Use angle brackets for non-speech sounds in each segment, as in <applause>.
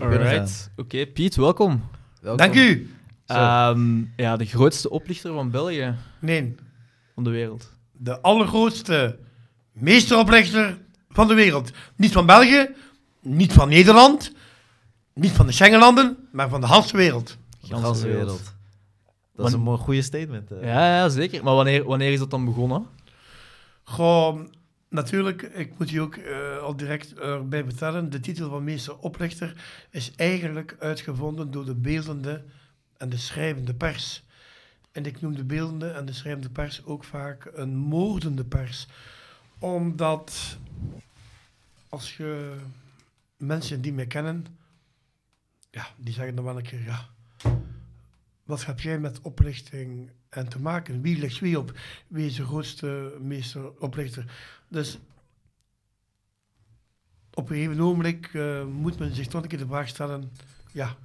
Alright. Oké, Piet, welkom. Welkom. Dank u. Ehm, ja, de grootste oplichter van België, Nee, van de wereld. de allergrootste meesteroplichter van de wereld. Niet van België, niet van Nederland, niet van de Schengenlanden, maar van de hele wereld. De ganse wereld. Dat is een mooi goede statement. hè. Ja, ja, zeker. Maar wanneer, wanneer is dat dan begonnen? Gewoon, natuurlijk, ik moet je ook eh, al direct erbij vertellen, de titel van meesteroplichter is eigenlijk uitgevonden door de beeldende en de schrijvende pers. En ik noem de beeldende en de schrijvende pers ook vaak een moordende pers. Omdat als je mensen die mij kennen, ja, die zeggen dan wel een keer, ja, wat heb jij met oplichting en te maken? Wie ligt wie op? Wie is de grootste meesteroplichter? Dus op een gegeven ogenblik eh, moet men zich toch een keer de vraag stellen, ja,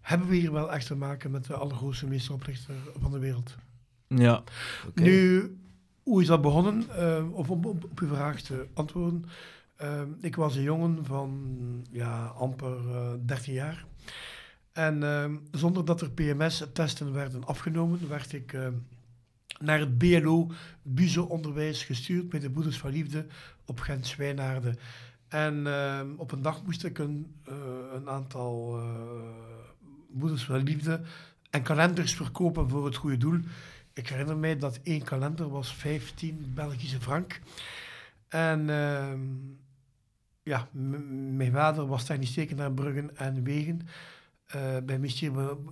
hebben we hier wel echt te maken met de allergrootste meesteroplichter van de wereld? Ja. Nu, hoe is dat begonnen? Eh, of om op, op uw vraag te antwoorden. Eh, ik was een jongen van ja, amper eh 13 jaar. En eh, zonder dat er PMS-testen werden afgenomen, werd ik eh, naar het BLO Buzo-onderwijs gestuurd bij de Broeders van Liefde op Gent-Zwijnaarden. En eh, op een dag moest ik een, eh, een aantal eh Broeders van Liefde en kalenders verkopen voor het goede doel. Ik herinner mij dat één kalender was 15 Belgische frank. En ehm, ja, mijn vader was technisch tekenaar Bruggen en Wegen. Eh, bij,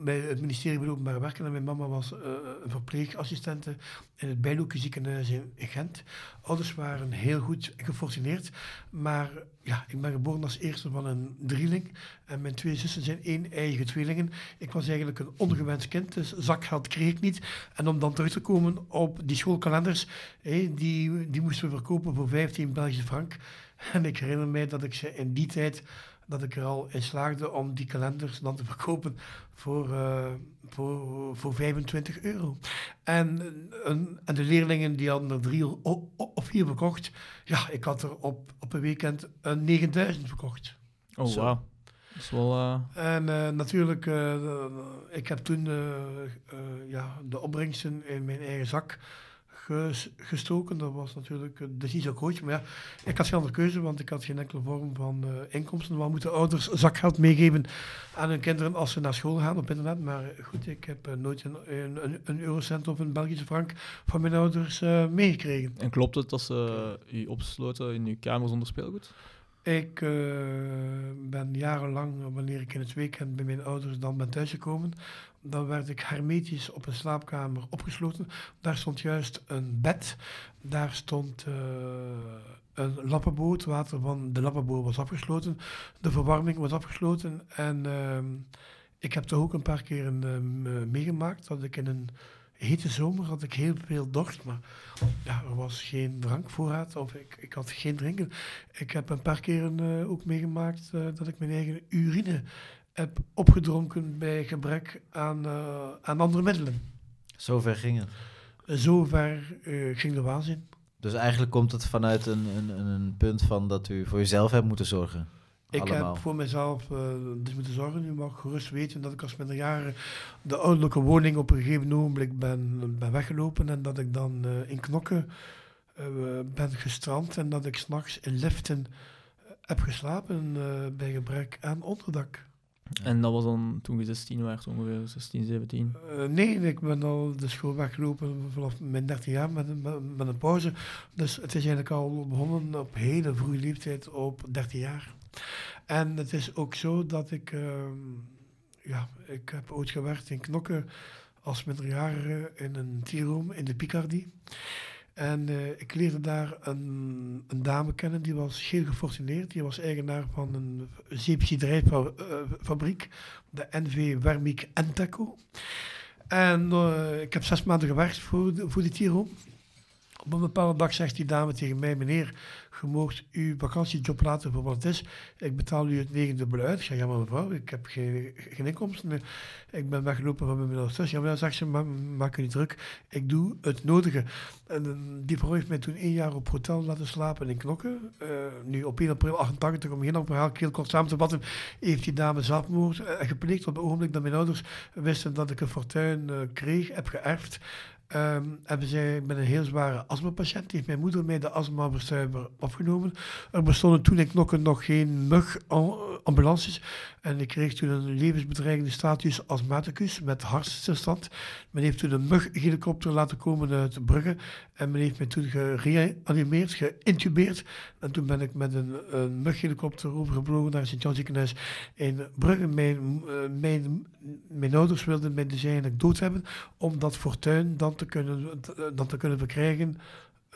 bij het ministerie van Openbaar Werken. En mijn mama was eh, een verpleegassistente in het Bijloeke ziekenhuis in, Gent. Ouders waren heel goed gefortuneerd. Maar ja, ik ben geboren als eerste van een drieling. En mijn twee zussen zijn één eigen tweelingen. Ik was eigenlijk een ongewenst kind, dus zakgeld kreeg ik niet. En om dan terug te komen op die schoolkalenders, die, die moesten we verkopen voor 15 Belgische frank. En ik herinner mij dat ik ze in die tijd, dat ik er al in slaagde om die kalenders dan te <laughs> verkopen voor, eh, voor, voor 25 euro. En, een- en de leerlingen die hadden er drie of vier verkocht. Ja, ik had er op, op een weekend een 9000 verkocht. Oh, Zo. wauw. Dat is wel... eh, En eh, natuurlijk, eh, ik heb toen eh, eh, ja, de opbrengsten in mijn eigen zak gestoken. Dat was natuurlijk zo groot, maar ja, ik had geen andere keuze, want ik had geen enkele vorm van eh, inkomsten. Wat moeten ouders zakgeld meegeven aan hun kinderen als ze naar school gaan op internet? Maar goed, ik heb eh, nooit een, een, een eurocent of een Belgische frank van mijn ouders eh, meegekregen. En klopt het dat ze u opsloten in uw kamer zonder speelgoed? Ik eh, ben jarenlang, wanneer ik in het weekend bij mijn ouders dan ben thuisgekomen, dan werd ik hermetisch op een slaapkamer opgesloten. Daar stond juist een bed, daar stond eh, een lappenboot, het water van de lappenboot was afgesloten, de verwarming was afgesloten. En ehm, ik heb toch ook een paar keer eh, meegemaakt dat ik in een hete zomer had ik heel veel dorst, maar ja, er was geen drankvoorraad of ik, ik had geen drinken. Ik heb een paar keren eh, ook meegemaakt eh, dat ik mijn eigen urine heb opgedronken bij gebrek aan, eh, aan andere middelen. Zover ging het. Zover ging de waanzin. Dus eigenlijk komt het vanuit een, een, een- een punt van dat u voor uzelf hebt moeten zorgen. Ik Allemaal. heb voor mezelf eh, dus moeten zorgen. U mag gerust weten dat ik als jaren de ouderlijke woning op een gegeven ogenblik ben, ben weggelopen. En dat ik dan eh, in Knokken eh, ben gestrand. En dat ik s'nachts in liften heb geslapen eh, bij gebrek aan onderdak. En dat was dan toen je 16 werd, ongeveer 16, 17. Eh, nee, ik ben al de school weggelopen vanaf mijn 13 jaar met, een- met, met een pauze. Dus het is eigenlijk al begonnen op hele vroege leeftijd op 13 jaar. En het is ook zo dat ik, ehm, ja, ik heb ooit gewerkt in Knokken als minderjarige in een tierroom in de Picardie. En eh, ik leerde daar een, een dame kennen, die was heel gefortuneerd. Die was eigenaar van een zeepgiederijfabriek, de NV Wermik Enteco. En eh, ik heb zes maanden gewerkt voor, voor die tierroom. Op een bepaalde dag zegt die dame tegen mij, meneer, je moogt uw vakantiejob laten voor wat het is. Ik betaal u het negendubbel uit. Ik zeg, ja maar mevrouw, ik heb geen, geen inkomsten. Ik ben weggelopen van mijn middelste. Ja, maar dan zegt ze, ma maak je niet druk. Ik doe het nodige. En eh, die vrouw heeft mij toen één jaar op hotel laten slapen in Knokken. Uh, nu op 1 april 88, om geen verhaal heel kort samen te vatten, heeft die dame zelfmoord uh, gepleegd op het ogenblik dat mijn ouders wisten dat ik een fortuin kreeg, heb geërfd. Um, hebben zij met een heel zware astmapatiënt, heeft mijn moeder mij de astmaverstuiver afgenomen. Er bestonden toen in Knokken nog geen mug-ambulances. En ik kreeg toen een levensbedreigende status astmaticus met hartstilstand. Men heeft toen een mug-helikopter laten komen uit Brugge. En men heeft mij toen gereanimeerd, geïntubeerd. En toen ben ik met een, een mughelikopter overgevlogen naar het Sint-Jan ziekenhuis in Brugge. Mijn, uh, mijn, mijn ouders wilden mij dus eigenlijk dood hebben, om dat fortuin dan te kunnen, dan te kunnen verkrijgen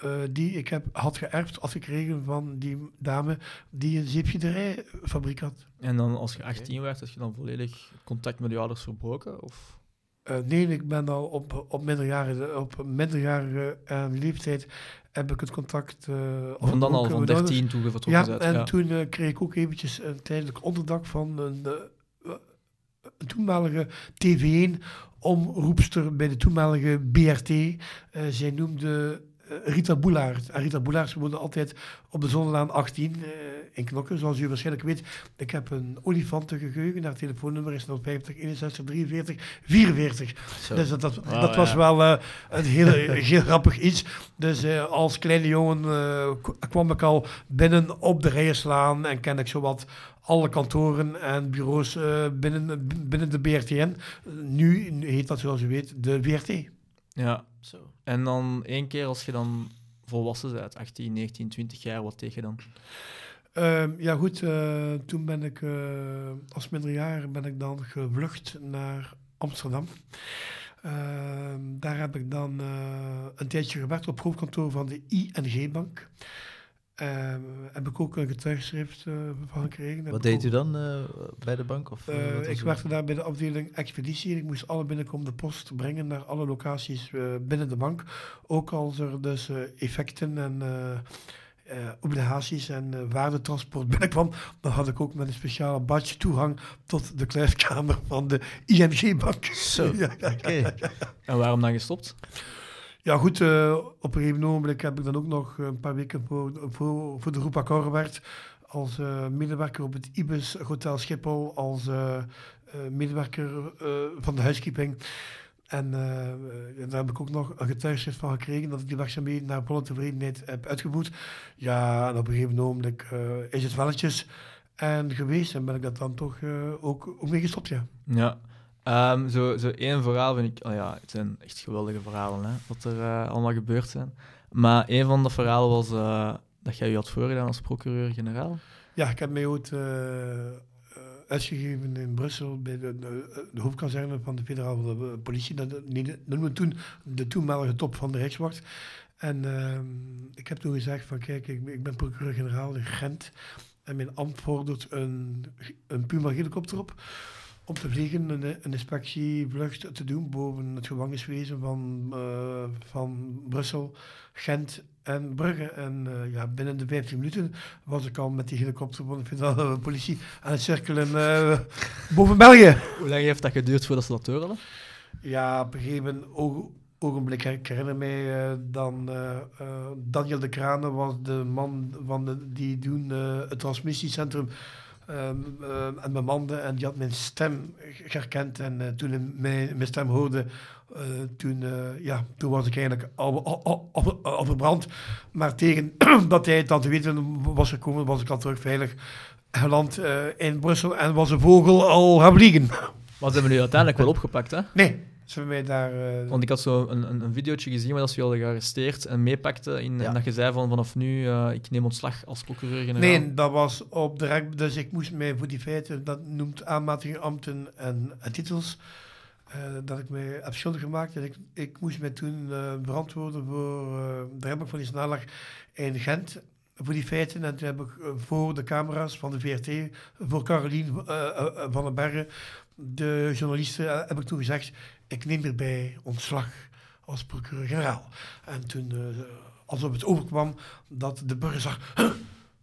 uh, die ik heb, had geërfd, had gekregen van die dame die een zeepgiederijfabriek had. En dan als je 18 werd, had je dan volledig contact met je ouders verbroken? Of? Uh, nee, ik ben al op, op minderjarige, op minderjarige uh, leeftijd heb ik het contact... Uh, van dan al, van 13 toen je vertrokken ja. En toen kreeg ik ook eventjes een tijdelijk onderdak van een, een toenmalige TV1 omroepster bij de toenmalige BRT. zij noemde eh, Rita Boelaert. En Rita Boelaert woonde altijd op de Zonnelaan 18 uh, in Knokken, zoals u waarschijnlijk weet. Ik heb een olifantengeheugen. Haar telefoonnummer is 050 61 43 44. Zo. Dus dat, dat, oh, dat was wel uh, een heel, <laughs> heel grappig iets. Dus uh, als kleine jongen kwam ik al binnen op de Rijerslaan en kende ik zowat alle kantoren en bureaus binnen, binnen de BRTN. nu heet dat, zoals u weet, de VRT. Ja, zo. En dan één keer als je dan volwassen bent, 18, 19, 20 jaar, wat tegen dan? Uh, ja goed, uh, toen ben ik uh, als minderjarig ben ik dan gevlucht naar Amsterdam. Ehm, daar heb ik dan eh, een tijdje gewerkt op hoofdkantoor van de ING-bank. Uh, heb ik ook een getuigschrift uh, van gekregen. Wat deed u dan uh, bij de bank? Of, uh, ik werkte daar bij de afdeling expeditie. Ik moest alle binnenkomende post brengen naar alle locaties binnen de bank. Ook als er dus effecten en obligaties en waardetransport <laughs> binnenkwam, dan had ik ook met een speciale badge toegang tot de kluiskamer van de ING-bank. Zo, <laughs> ja, ja, ja, En waarom dan gestopt? Ja, goed, uh, op een gegeven moment heb ik dan ook nog een paar weken voor, voor, voor de groep Accor gewerkt. Als uh, medewerker op het Ibis Hotel Schiphol, als uh, medewerker van de huiskeeping. En daar heb ik ook nog een getuigschrift van gekregen dat ik die werkzaamheden naar volle tevredenheid heb uitgevoerd. Ja, en op een gegeven moment is het welletjes en geweest en ben ik dat dan toch ook, ook gestopt, ja. Ja. Um, zo, zo één verhaal vind ik... Oh ja, het zijn echt geweldige verhalen, hè, wat er uh, allemaal gebeurd zijn. Maar een van de verhalen was uh, dat jij je had voorgedaan als procureur-generaal. Ja, ik heb mij ooit uh, uitgegeven in Brussel bij de, de, hoofdkazerne van de federale politie. Dat, we toen de toenmalige top van de Rijkswacht. En ehm, ik heb toen gezegd van kijk, ik, ik ben procureur-generaal in Gent. En mijn ambt vordert een, een Puma helikopter op om te vliegen, een, een inspectievlucht te doen boven het gevangeniswezen van, uh, van Brussel, Gent en Brugge. En uh, ja, binnen de 15 minuten was ik al met die helikopter van de federale politie aan het cirkelen uh, boven België. Hoe lang heeft dat geduurd voordat ze dat hadden? Ja, op een gegeven ogenblik, ik herinner mij dan Daniel de Kranen was de man van de, die doen het transmissiecentrum Um, um, en mijn mande en die had mijn stem herkend. En uh, toen hij mijn, mijn stem hoorde, uh, toen, uh, ja, toen was ik eigenlijk al, al, al, al verbrand. Maar tegen <clears throat> dat hij dan te weten was gekomen, was ik al terug veilig geland in Brussel en was een vogel al gaan vliegen. Maar ze hebben nu uiteindelijk wel opgepakt, hè? Nee, ze daar... Uh... Want ik had zo een, een, een videootje gezien waar ze je al gearresteerd en meepakte. In, En dat je zei van vanaf nu, uh, ik neem ontslag als procureur-generaal. Nee, dat was op de Dus ik moest mij voor die feiten, dat noemt aanmatiging ambten en, titels, uh, dat ik mij heb schuldig gemaakt. En ik, ik moest mij toen verantwoorden voor de rechtbank van die snelweg in Gent voor die feiten. En toen heb ik voor de camera's van de VRT, voor Carolien van den Bergen, de journalisten, heb ik toen gezegd, ik neem erbij ontslag als procureur-generaal. En toen uh, alsof het overkwam dat de burger zag, "Huh,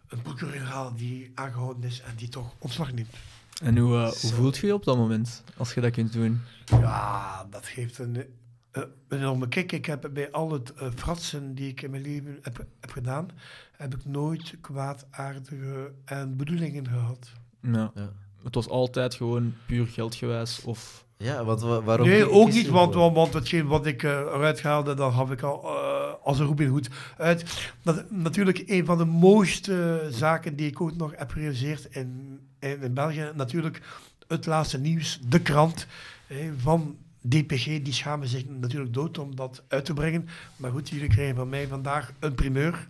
een procureur-generaal die aangehouden is en die toch ontslag neemt. En hoe, eh, hoe voelt je je op dat moment, als je dat kunt doen? Ja, dat geeft een, eh, een enorme kick. Ik heb bij al het eh, fratsen die ik in mijn leven heb, heb gedaan, heb ik nooit kwaadaardige en bedoelingen gehad. Ja. Ja. Het was altijd gewoon puur geldgewijs of... Ja, want wa- waarom... nee, ook niet, want, want, want hetgeen wat ik eh, eruit haalde, dat had ik al eh, als een Robin Hood uit. Dat, natuurlijk een van de mooiste zaken die ik ook nog heb gerealiseerd in, in, in België. Natuurlijk het laatste nieuws, de krant eh, van DPG. Die schamen zich natuurlijk dood om dat uit te brengen. Maar goed, jullie krijgen van mij vandaag een primeur.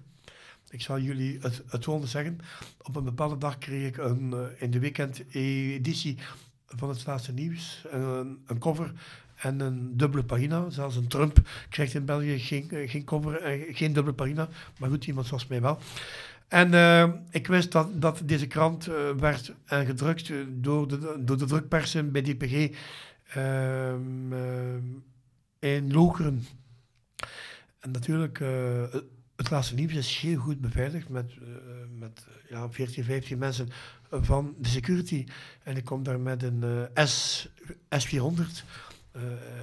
Ik zal jullie het, het volgende zeggen. Op een bepaalde dag kreeg ik een, eh, in de weekend-editie van het laatste nieuws een, een cover en een dubbele pagina. Zelfs een Trump krijgt in België geen, eh, geen cover en geen dubbele pagina. Maar goed, iemand zoals mij wel. En eh, ik wist dat, dat deze krant eh, werd en gedrukt eh, door de, door de drukpersen bij DPG ehm, in Lokeren. En natuurlijk, eh, het- laatste nieuws is heel goed beveiligd met, eh, met eh, ja, 14, 15 mensen van de security. En ik kom daar met een eh, S, S400 eh,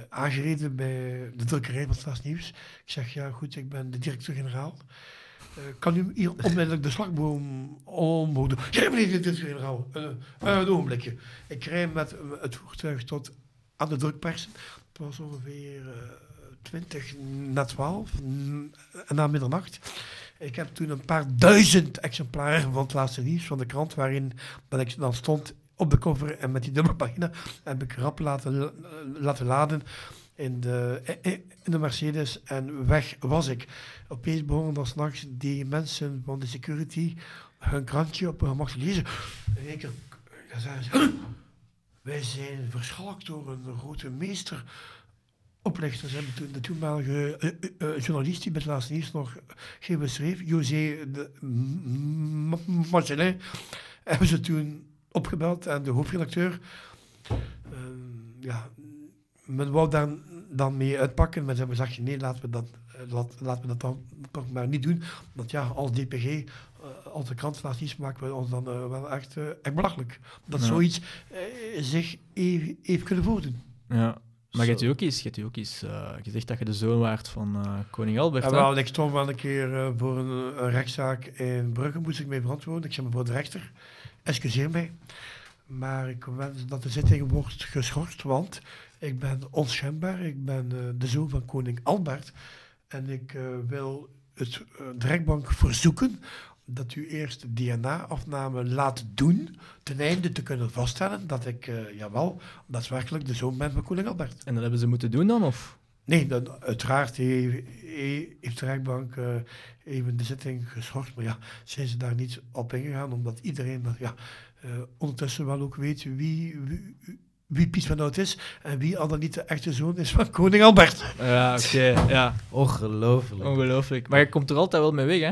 aangereden bij de drukkerij van het laatste nieuws. Ik zeg, ja goed, ik ben de directeur-generaal. Eh, kan u hier <laughs> onmiddellijk de slagboom omhoog doen? Ja, meneer de directeur-generaal, eh, een ogenblikje. Ik rij met het voertuig tot aan de drukpersen. Het was ongeveer eh 20 na 12, mm, na middernacht. Ik heb toen een paar duizend exemplaren van het laatste nieuws van de krant, waarin ik dan stond op de cover en met die dubbele pagina, heb ik rap laten, laten laden in de, in de Mercedes en weg was ik. Opeens begonnen dan s'nachts die mensen van de security hun krantje op hun gemak te lezen. En ik dan zeiden ze, "Huh, wij zijn verschalkt door een grote meester. Oplichters hebben toen de toenmalige eh, eh, eh, journalist die bij het laatste nieuws nog geen beschreef, José de Marcelin, <laughs> hebben ze toen opgebeld en de hoofdredacteur. eh, ja, men wou daar dan mee uitpakken, maar ze hebben gezegd, nee, laten we dat, laat, laten we dat dan toch maar niet doen. Want ja, als DPG, als de krant laat iets, maken we ons dan wel echt, echt belachelijk. Dat Ja. zoiets zich even, even kunnen voordoen. Ja. Maar je hebt ook eens, je hebt ook eens eh, gezegd dat je de zoon waart van eh, koning Albert. Ja, wel, ik stond wel een keer eh, voor een, een rechtszaak in Brugge, moest ik mee verantwoorden. Ik zei me voor de rechter, excuseer mij. Maar ik wens dat de zitting wordt geschorst, want ik ben onschendbaar. Ik ben de zoon van koning Albert. En ik wil het, de rechtbank verzoeken dat u eerst DNA-afname laat doen, ten einde te kunnen vaststellen dat ik, eh, jawel, daadwerkelijk de zoon ben van koning Albert. En dat hebben ze moeten doen dan, of? Nee, dan, uiteraard he- he- heeft de rechtbank eh, even de zitting geschorst. Maar ja, zijn ze daar niet op ingegaan, omdat iedereen dat, ja, eh, ondertussen wel ook weet wie, wie, wie Piet van Hout is en wie al dan niet de echte zoon is van koning Albert. Ja, oké. ja, Ongelooflijk. ongelooflijk. Maar je komt er altijd wel mee weg, hè?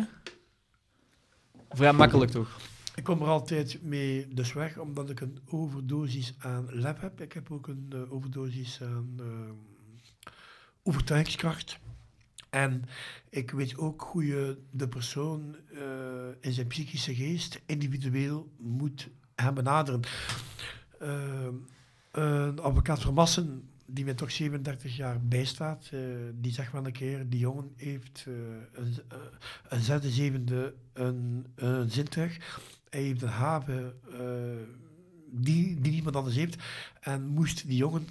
Vrij makkelijk toch? Ik kom er altijd mee dus weg, omdat ik een overdosis aan lef heb. Ik heb ook een eh, overdosis aan eh, overtuigingskracht. En ik weet ook hoe je de persoon eh, in zijn psychische geest individueel moet gaan benaderen. Een advocaat van Massen, die mij toch 37 jaar bijstaat, eh, die zegt wel een keer, die jongen heeft eh, een, eh, een zesde, zevende, een, een zintuig. Hij heeft een haven die, die niemand anders heeft. En moest die jongen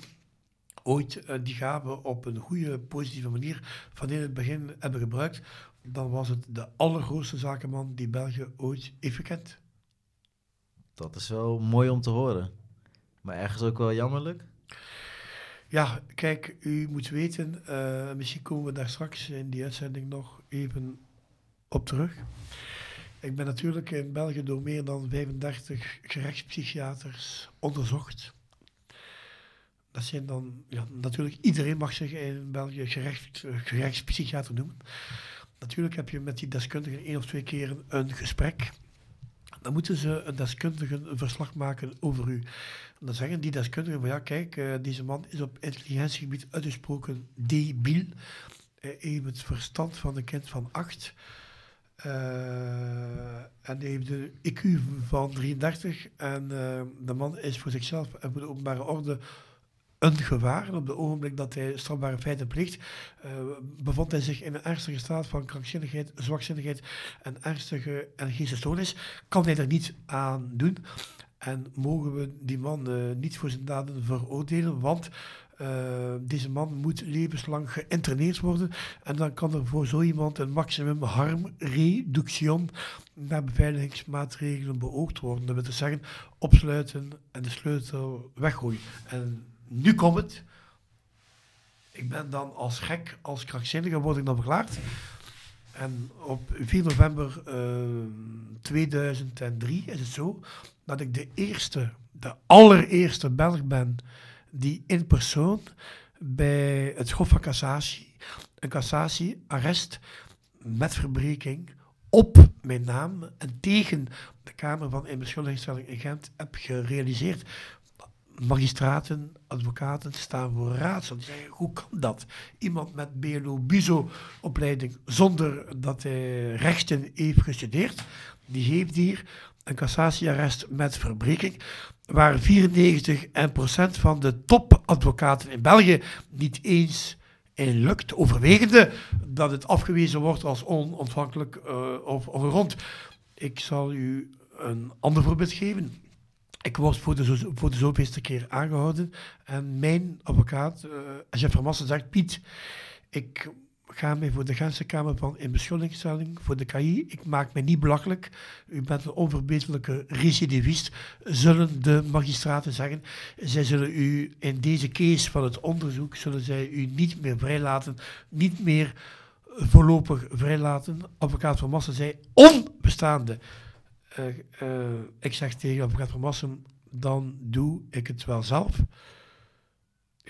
ooit die gave op een goede, positieve manier van in het begin hebben gebruikt, dan was het de allergrootste zakenman die België ooit heeft gekend. Dat is wel mooi om te horen. Maar ergens ook wel jammerlijk. Ja, kijk, u moet weten, eh, misschien komen we daar straks in die uitzending nog even op terug. Ik ben natuurlijk in België door meer dan 35 gerechtspsychiaters onderzocht. Dat zijn dan, ja, natuurlijk, iedereen mag zich in België gerecht, gerechtspsychiater noemen. Natuurlijk heb je met die deskundigen één of twee keer een gesprek. Dan moeten ze een deskundige een verslag maken over u. Dan zeggen die deskundigen van ja, kijk, eh, deze man is op intelligentiegebied uitgesproken debiel. Hij heeft het verstand van een kind van acht. Eh, en hij heeft een IQ van 33. En eh, de man is voor zichzelf en voor de openbare orde een gevaar. Op het ogenblik dat hij strafbare feiten pleegt, bevond hij zich in een ernstige staat van krankzinnigheid, zwakzinnigheid en ernstige en geestesstoornis. Kan hij er niets aan doen. En mogen we die man eh, niet voor zijn daden veroordelen, want eh, deze man moet levenslang geïnterneerd worden. En dan kan er voor zo iemand een maximum harmreduction naar beveiligingsmaatregelen beoogd worden. Dat wil dus zeggen, opsluiten en de sleutel weggooien. En nu komt het. Ik ben dan als gek, als krankzinnige, word ik dan verklaard. En op 4 november eh, 2003 is het zo dat ik de eerste, de allereerste Belg ben die in persoon bij het Hof van Cassatie een cassatiearrest met verbreking op mijn naam en tegen de Kamer van Inbeschuldigingsstelling in Gent heb gerealiseerd. Magistraten, advocaten staan voor raadsel. Die zeggen, hoe kan dat? Iemand met BLO-BUSO-opleiding zonder dat hij rechten heeft gestudeerd, die heeft hier een cassatiearrest met verbreking, waar 94% van de topadvocaten in België niet eens in lukt, overwegende dat het afgewezen wordt als onontvankelijk uh, of ongerond. Ik zal u een ander voorbeeld geven. Ik was voor de, voor zoveelste keer aangehouden en mijn advocaat, uh, Jeff Vermassen, zegt: Piet, ik ga mij voor de Gentse Kamer van in beschuldigingsstelling, voor de KI. Ik maak mij niet belachelijk. U bent een onverbeterlijke recidivist, zullen de magistraten zeggen. Zij zullen u in deze case van het onderzoek, zullen zij u niet meer vrijlaten, niet meer voorlopig vrijlaten. Advocaat van Massen zei onbestaande. Uh, uh, ik zeg tegen advocaat van Massen, dan doe ik het wel zelf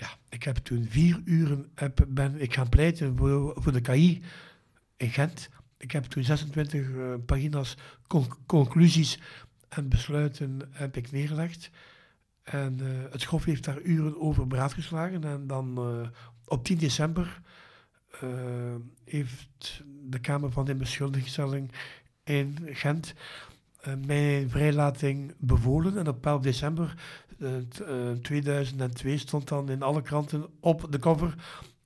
ja, ik heb toen vier uren ben ik gaan pleiten voor, de KI in Gent. Ik heb toen 26 uh, pagina's con conclusies en besluiten heb ik neergelegd. En het Schof heeft daar uren over beraad geslagen. En dan op 10 december heeft de Kamer van de Beschuldigingsstelling in Gent mijn vrijlating bevolen. En op 11 december uh, 2002 stond dan in alle kranten op de cover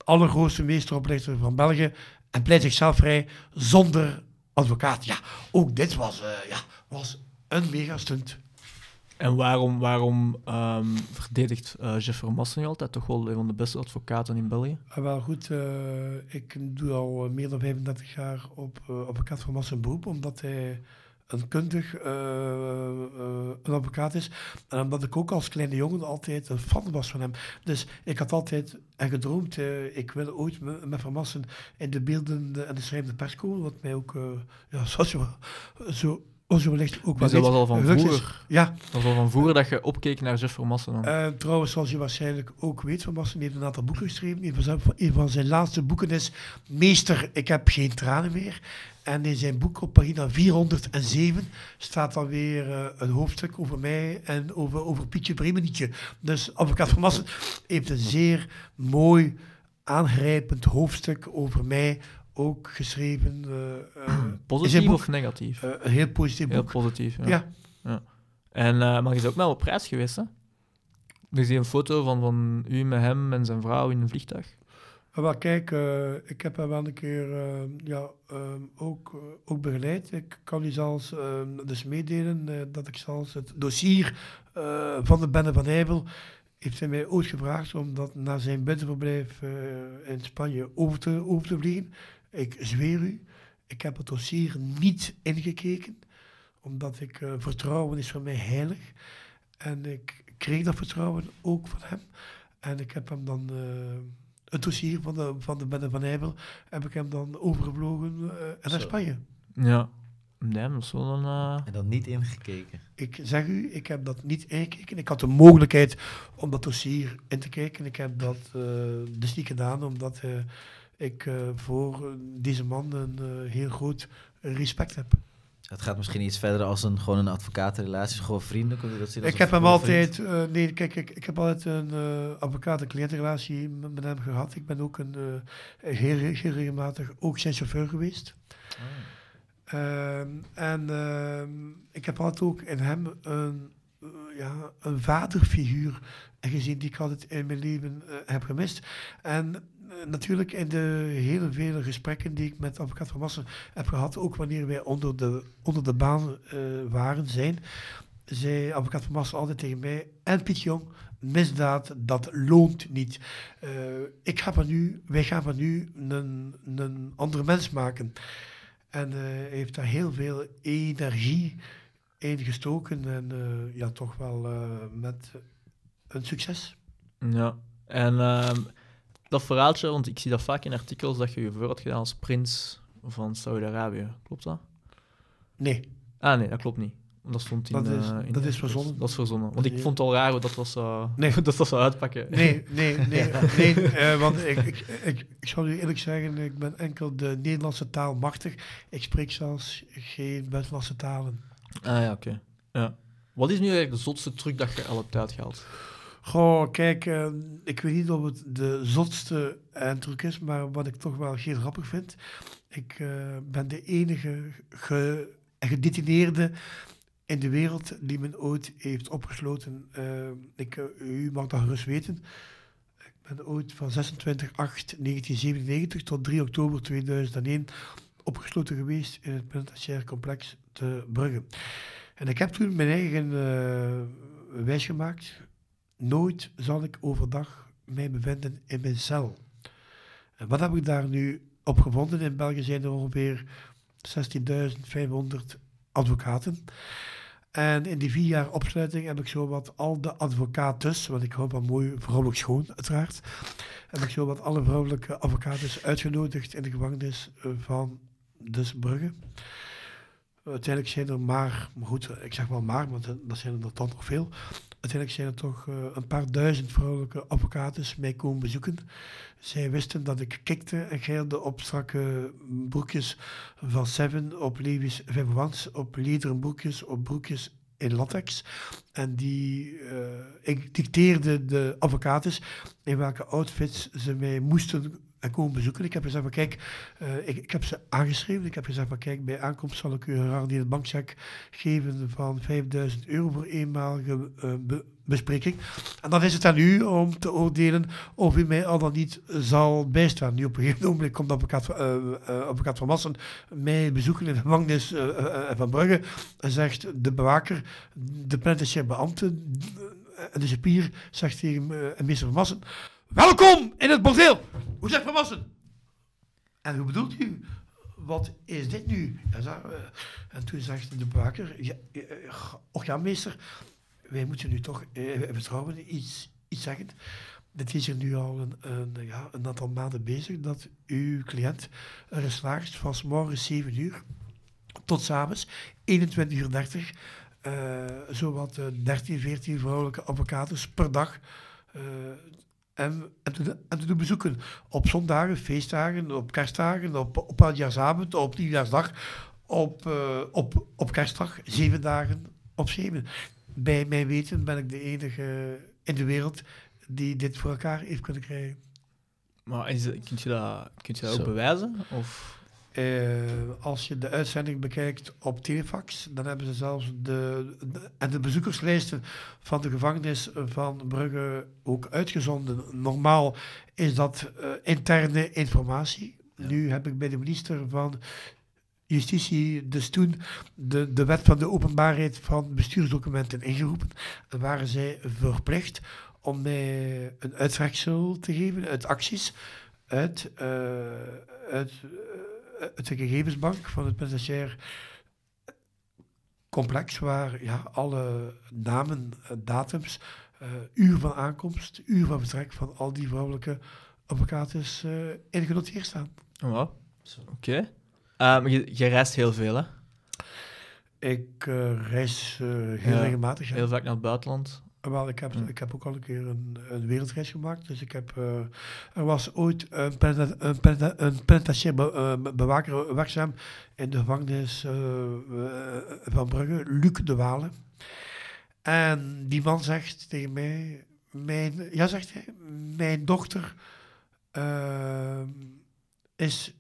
allergrootste meesteroplichter van België en pleit zichzelf vrij zonder advocaat. Ja, ook dit was, uh, ja, was een mega stunt. En waarom, waarom um, verdedigt uh, Jeff Vermassen altijd toch wel een van de beste advocaten in België? Uh, wel goed, uh, ik doe al meer dan 35 jaar op advocaat Vermassen beroep, omdat hij een kundig uh, uh, een advocaat is. En omdat ik ook als kleine jongen altijd een fan was van hem. Dus ik had altijd en gedroomd, uh, ik wil ooit met, met Van Massen in de beeldende en de schrijvende pers komen, wat mij ook, ja, zoals <laughs> je zo ons wellicht ook dus dat was al van vroeger. Ja. Dat was al van vroeger dat je opkeek naar Jeff Van Massen. Uh, trouwens, zoals je waarschijnlijk ook weet, Van Massen heeft een aantal boeken geschreven. Een van zijn, een van zijn laatste boeken is Meester, ik heb geen tranen meer. En in zijn boek op pagina 407 staat dan weer uh, een hoofdstuk over mij en over, over Pietje Bremenietje. Dus advocaat Van Massen heeft een zeer mooi, aangrijpend hoofdstuk over mij ook geschreven. Uh, uh, positief boek, of negatief? Uh, een heel positief heel boek. positief, ja. ja. ja. En maar je is ook wel op reis geweest, hè? Er zie een foto van, van u met hem en zijn vrouw in een vliegtuig. Wel, kijk, ik heb hem wel een keer ja, ook, ook begeleid. Ik kan u zelfs dus meedelen dat ik zelfs het dossier van de Bende van Eibel heeft hij mij ooit gevraagd om dat naar zijn buitenverblijf in Spanje over te, over te vliegen. Ik zweer u, ik heb het dossier niet ingekeken, omdat ik vertrouwen is voor mij heilig. En ik kreeg dat vertrouwen ook van hem. En ik heb hem dan het dossier van de, van de Bende van Eibel, heb ik hem dan overgevlogen uh, naar Spanje. Ja, nee, wel een... Uh... En dan niet ingekeken? Ik zeg u, ik heb dat niet ingekeken. Ik had de mogelijkheid om dat dossier in te kijken. Ik heb dat dus niet gedaan, omdat ik uh, voor deze man een uh, heel groot respect heb. Het gaat misschien iets verder als een, gewoon een advocatenrelatie, gewoon vrienden. Kun je dat zien Ik heb hem altijd, eh, nee, kijk, ik, ik heb altijd een eh advocaat- en cliëntenrelatie met, met hem gehad. Ik ben ook een, eh, heel, heel regelmatig ook zijn chauffeur geweest. Ehm, en ehm, ik heb altijd ook in hem een, ja, een vaderfiguur gezien die ik altijd in mijn leven heb gemist. En natuurlijk in de hele vele gesprekken die ik met advocaat van Massen heb gehad, ook wanneer wij onder de, onder de baan eh, waren, zijn, zei advocaat van Massen altijd tegen mij, en Piet Jong, misdaad, dat loont niet. Eh, ik ga van nu, wij gaan van nu een, een andere mens maken. En eh, hij heeft daar heel veel energie in gestoken en eh, ja, toch wel eh, met een succes. Ja. En ehm, dat verhaaltje, want ik zie dat vaak in artikels dat je je voor had gedaan als prins van Saudi-Arabië. Klopt dat? Nee, Ah nee, dat klopt niet. Dat stond in... Dat is- eh, in dat is verzonnen. Dat is verzonnen. Want ik vond het al raar hoe dat was, zo Nee. <laughs> dat was uitpakken. nee, nee, <laughs> nee, nee eh, want ik, ik, ik, ik zal u eerlijk zeggen, ik ben enkel de Nederlandse taal machtig. Ik spreek zelfs geen buitenlandse talen. Ah ja, oké. Ja. Wat is nu eigenlijk de zotste truc dat je al hebt uitgehaald? Goh, kijk, eh, ik weet niet of het de zotste en truc is, maar wat ik toch wel heel grappig vind. Ik eh, ben de enige ge, gedetineerde in de wereld die men ooit heeft opgesloten. Eh, ik, u mag dat gerust weten. Ik ben ooit van 26-8-1997 tot 3 oktober 2001 opgesloten geweest in het penitentiair complex te Brugge. En ik heb toen mijn eigen wijs gemaakt. Nooit zal ik overdag mij bevinden in mijn cel. En wat heb ik daar nu op gevonden? In België zijn er ongeveer 16.500 advocaten. En in die vier jaar opsluiting heb ik zo wat al de advocates, want ik hou van mooi vrouwelijk schoon uiteraard, heb ik zo wat alle vrouwelijke advocaten uitgenodigd in de gevangenis van dus Brugge. Uiteindelijk zijn er maar, maar goed, ik zeg wel maar, want dat- zijn er dan nog veel. Uiteindelijk zijn er toch eh, een paar duizend vrouwelijke advocaten mij komen bezoeken. Zij wisten dat ik kikte en geilde op strakke broekjes van Seven, op Levi's Vivants, op lederen broekjes, op broekjes in latex. En die, eh, ik dicteerde de advocaten in welke outfits ze mij moesten en komen bezoeken. Ik heb gezegd van kijk, eh, ik, ik heb ze aangeschreven. Ik heb gezegd van kijk, bij aankomst zal ik u een gegarandeerde bankcheck geven van 5000 euro voor eenmalige eh, be- bespreking. En dan is het aan u om te oordelen of u mij al dan niet zal bijstaan. Nu op een gegeven moment komt advocaat, eh, advocaat van Massen mij bezoeken in de gevangenis van Brugge en zegt de bewaker, de penitentiaire beambte en de cipier zegt tegen eh, meester van Massen, welkom in het bordeel! Hoe zegt van Massen? En hoe bedoelt u? Wat is dit nu? Eh, en toen zegt de bewaker, ja, eh, eh, och ja meester, wij moeten nu toch eh, vertrouwen iets, iets zeggen. Dit is er nu al een, een, ja, een aantal maanden bezig dat uw cliënt erin slaagt van 's morgens 7 uur tot s'avonds 21 uur 30 eh, zowat eh, 13, 14 vrouwelijke advocaten per dag eh, en, en, te, en te doen bezoeken. Op zondagen, feestdagen, op kerstdagen, op, op oudjaarsavond, op nieuwjaarsdag, op, eh, op, op kerstdag, zeven dagen op zeven. Bij mijn weten ben ik de enige in de wereld die dit voor elkaar heeft kunnen krijgen. Maar is, kunt je dat, kunt je dat ook bewijzen? Of... Eh, als je de uitzending bekijkt op Telefax, dan hebben ze zelfs de, de- en de bezoekerslijsten van de gevangenis van Brugge ook uitgezonden. Normaal is dat eh, interne informatie. Nu heb ik bij de minister van Justitie dus toen de, de wet van de openbaarheid van bestuursdocumenten ingeroepen. En waren zij verplicht om mij een uittreksel te geven uit acties uit, uit, uit de gegevensbank van het penitentiair complex, waar ja, alle namen, eh, datums, eh, uur van aankomst, uur van vertrek van al die vrouwelijke advocaten eh in genoteerd staan. Oh, wow. Oké. Eh, je, je reist heel veel, hè? Ik eh, reis eh, heel Ja, regelmatig. ja. Heel vaak naar het buitenland. Wel, ik heb, Hm. ik heb ook al een keer een, een wereldreis gemaakt. Dus ik heb, eh, er was ooit een, penita- een, een penitentiair be- eh, werkzaam in de gevangenis eh, van Brugge, Luc de Walen. En die man zegt tegen mij, mijn, ja zegt hij, mijn dochter ehm, is,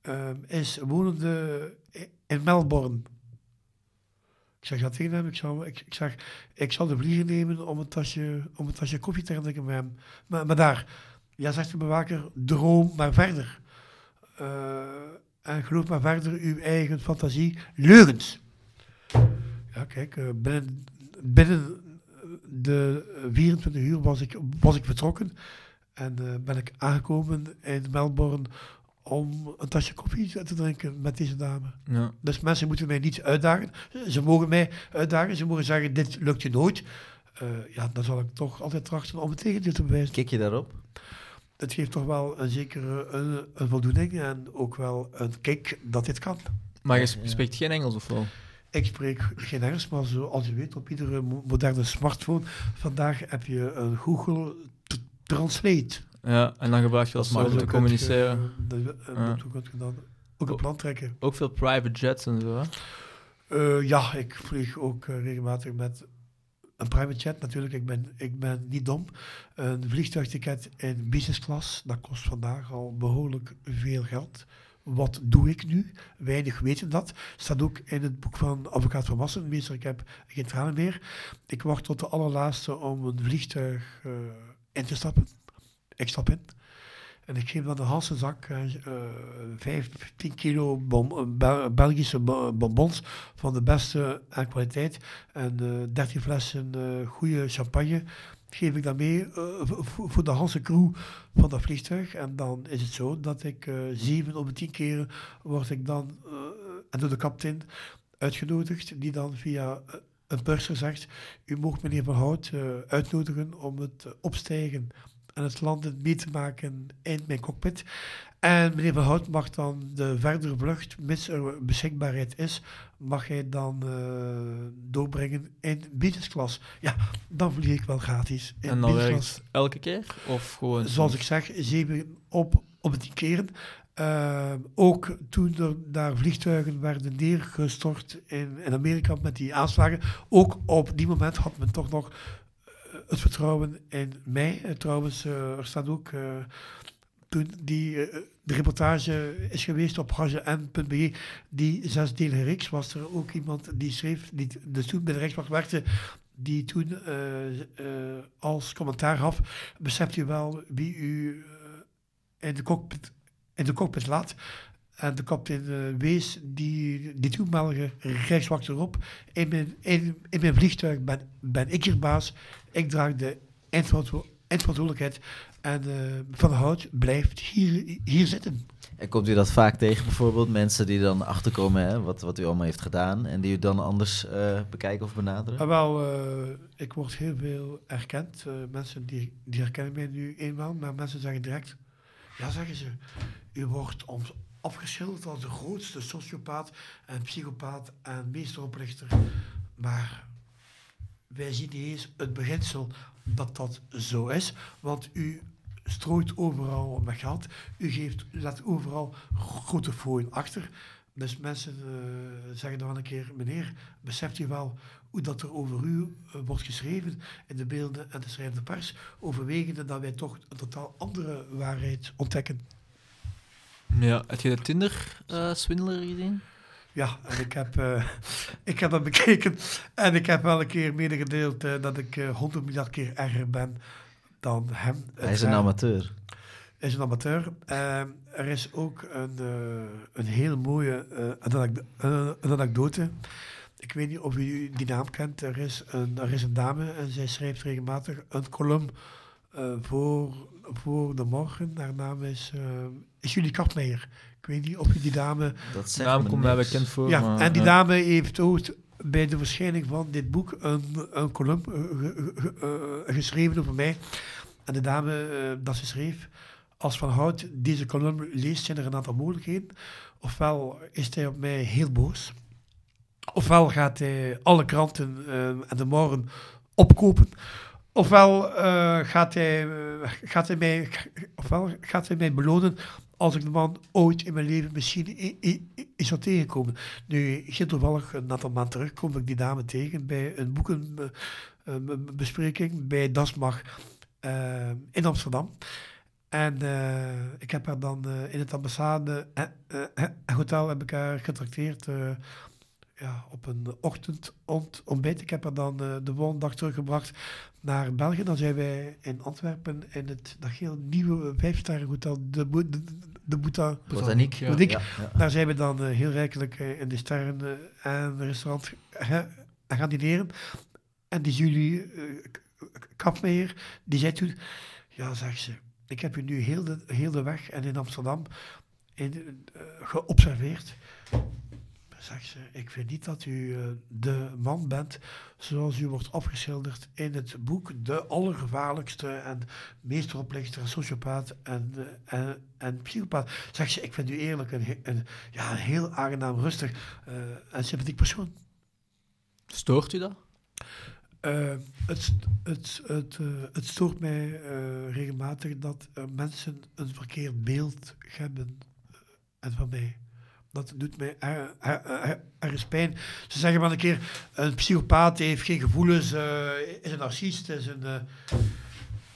ehm, is wonende in Melbourne. Ik zeg dat tegen hem. Ik, zou, ik, ik zeg, ik zal de vlieger nemen om een tasje, om een tasje koffie te drinken met hem. Maar, maar daar, ja, zegt de bewaker, droom maar verder. Eh, en geloof maar verder uw eigen fantasie. Leugens. Ja, kijk, eh, binnen, binnen de 24 uur was ik, was ik vertrokken. En eh, ben ik aangekomen in Melbourne om een tasje koffie te drinken met deze dame. Ja. Dus mensen moeten mij niet uitdagen. Ze mogen mij uitdagen. Ze mogen zeggen, dit lukt je nooit. Eh, ja, dan zal ik toch altijd trachten om het tegendeel te bewijzen. Kik je daarop? Het geeft toch wel een zekere een, een voldoening en ook wel een kick dat dit kan. Maar je ja. spreekt geen Engels of wel? Ik spreek geen Engels, maar zoals je weet, op iedere mo- moderne smartphone vandaag heb je een Google Translate. Ja, en dan gebruik je dat Dat maar om te communiceren. Kun je, eh, kun je dan ook een plan trekken. Ook veel private jets en zo, hè? Eh, ja, ik vlieg ook eh, regelmatig met een private jet. Natuurlijk, ik ben, ik ben niet dom. Een vliegtuigticket in business class, dat kost vandaag al behoorlijk veel geld. Wat doe ik nu? Weinig weten dat. Staat ook in het boek van advocaat van Wassen. Meester, ik heb geen tranen meer. Ik wacht tot de allerlaatste om een vliegtuig in te stappen. Ik stap in. En ik geef dan de halse zak eh, eh, 15 kilo bom, eh, Bel- Belgische bo- bonbons van de beste kwaliteit. En eh 13 flessen eh goede champagne geef ik dan mee eh, voor- de halse crew van dat vliegtuig. En dan is het zo dat ik eh 7 op de 10 keren word ik dan eh, en door de kapitein uitgenodigd, die dan via eh, een purser zegt, u mag meneer Van Hout eh, uitnodigen om het eh, opstijgen en het landen mee te maken in mijn cockpit. En meneer Van Hout mag dan de verdere vlucht, mits er beschikbaarheid is, mag hij dan eh, doorbrengen in business class. Ja, dan vlieg ik wel gratis in En dan werkt elke keer? Of gewoon... Zoals ik zeg, zeven op, op de tien keren. Eh, ook toen er daar vliegtuigen werden neergestort in, in Amerika met die aanslagen. Ook op die moment had men toch nog het vertrouwen in mij. Eh, trouwens, eh, er staat ook... eh, toen die, de reportage is geweest op hgn.be, die zesdelige reeks, was er ook iemand die schreef, die dus toen bij de werkte, die toen als commentaar gaf, beseft u wel wie u in, de cockpit, in de cockpit laat. En de kapitein eh, wees die, die toenmalige Rijkswacht erop. In mijn, in, in mijn vliegtuig ben, ben ik hier baas. Ik draag de eindverantwo- eindverantwoordelijkheid. En eh, Van Hout blijft hier, hier zitten. En komt u dat vaak tegen, bijvoorbeeld mensen die dan achterkomen hè, wat, wat u allemaal heeft gedaan en die u dan anders eh, bekijken of benaderen? Ah, wel, eh, ik word heel veel erkend. Mensen die, die herkennen mij nu eenmaal, maar mensen zeggen direct... Ja, zeggen ze, u wordt ons afgeschilderd als de grootste sociopaat en psychopaat en meesteroplichter. Maar wij zien niet eens het beginsel dat dat zo is, want u strooit overal met geld. U geeft, u laat overal grote fooien achter. Dus mensen eh, zeggen dan een keer, meneer, beseft u wel hoe dat er over u eh, wordt geschreven in de beelden en de schrijvende pers, overwegende dat wij toch een totaal andere waarheid ontdekken. Ja, heb je de Tinder-swindler gezien? Ja, en ik heb, eh, <laughs> ik heb dat bekeken en ik heb wel een keer medegedeeld eh, dat ik eh 100 miljard keer erger ben dan hem. Hij is een amateur. is een amateur. Ehm, er is ook een, eh, een hele mooie eh, eh, een anekdote. Ik weet niet of u die naam kent. Er is een, er is een dame en zij schrijft regelmatig een column eh, voor, voor de morgen. Haar naam is, eh, is Julie Kartmeijer. Ik weet niet of u die dame... Dat naam komt mij bekend voor. ja, maar, en die ja. dame heeft ook bij de verschijning van dit boek een, een column eh, ge- ge- eh, geschreven over mij. En de dame eh, dat ze schreef, als Van Hout deze column leest, zijn er een aantal mogelijkheden. Ofwel is hij op mij heel boos. Ofwel gaat hij alle kranten eh, en de morgen opkopen. Ofwel, eh, gaat hij, eh, gaat, hij mij, ofwel gaat hij mij belonen als ik de man ooit in mijn leven misschien is zou tegenkomen. Nu, heel toevallig, een aantal maanden terug, kom ik die dame tegen bij een boekenbespreking bij Dasmag eh, in Amsterdam. En eh, ik heb haar dan eh, in het ambassade eh, eh, eh, hotel heb ik haar getrakteerd eh, ja, op een ochtend ont, ontbijt. Ik heb haar dan eh, de volgende dag teruggebracht naar België. Dan zijn wij in Antwerpen in het dat heel nieuwe vijfsterrenhotel de, Bo- de, de Bouta. Botaniek. Ja. Botaniek. Ja, ja. Daar zijn we dan eh, heel rijkelijk eh, in de sterren en restaurant gaan dineren. En die jullie K- K- Kapmeijer, die zei toen, ja zegt ze, ik heb u nu heel de, heel de weg en in Amsterdam in, geobserveerd. Zegt ze, ik vind niet dat u eh, de man bent zoals u wordt opgeschilderd in het boek. De allergevaarlijkste en meest oplichter, sociopaat en, eh, en, en psychopaat. Zegt ze, ik vind u eerlijk een, ja, een heel aangenaam, rustig eh, en sympathiek persoon. Stoort u dat? Het, het, het, het stoort mij regelmatig dat mensen een verkeerd beeld hebben en van mij. Dat doet mij er- er- er- ergens pijn. Ze zeggen wel een keer, een psychopaat heeft geen gevoelens, eh, is een narcist, is een... eh,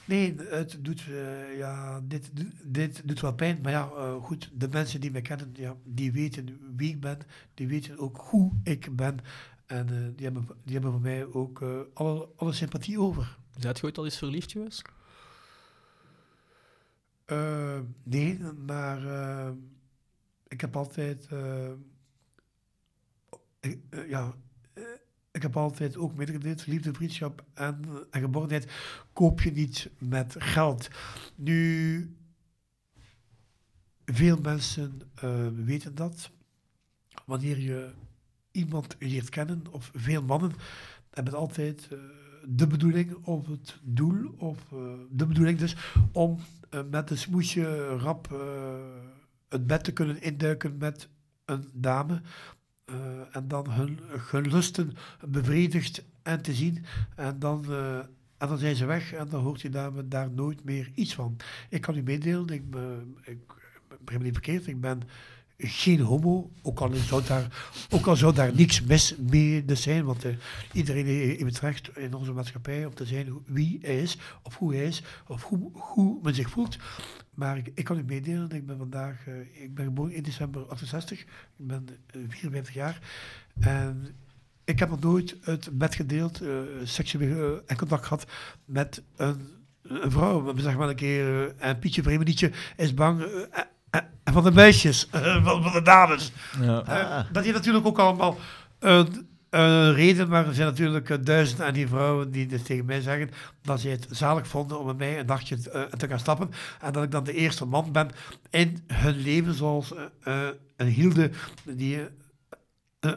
Nee, het doet, eh, ja, dit, dit doet wel pijn. Maar ja, goed, de mensen die mij kennen, ja, die weten wie ik ben. Die weten ook hoe ik ben. En die, hebben, die hebben voor mij ook alle, alle sympathie over. Zijt je ooit al eens verliefd geweest? Nee, maar ik heb altijd... eh, eh, ja, eh, ik heb altijd ook medegedeeld, liefde, vriendschap en, en geborenheid koop je niet met geld. Nu, veel mensen weten dat. Wanneer je iemand leert kennen, of veel mannen, hebben altijd de bedoeling of het doel, of de bedoeling dus, om met een smoesje rap eh, het bed te kunnen induiken met een dame. eh, en dan hun, lusten bevredigd en te zien. En dan, eh, en dan zijn ze weg en dan hoort die dame daar nooit meer iets van. Ik kan u meedelen, ik, ben- ik begrijp me niet verkeerd, ik ben geen homo, ook al zou daar, ook al zou daar niks mis mee zijn, want eh, iedereen heeft het in onze maatschappij om te zijn wie hij is, of hoe hij is, of hoe, hoe men zich voelt. Maar ik, kan u meedelen, ik ben vandaag, eh, ik ben geboren in december 68, ik ben eh, 54 jaar en ik heb nog nooit het bed gedeeld, eh, seksueel eh, en contact gehad met een, vrouw. We zeggen wel een keer, eh, en Pietje Vremenietje is bang eh, eh, eh, van de meisjes, eh, van, van de dames. Ja. Eh, Ah. dat heeft natuurlijk ook allemaal een, een reden, maar er zijn natuurlijk eh, duizenden en die vrouwen die dus tegen mij zeggen dat ze het zalig vonden om met mij een nachtje eh, te gaan stappen. En dat ik dan de eerste man ben in hun leven, zoals eh, eh, een Hilde die eh, eh,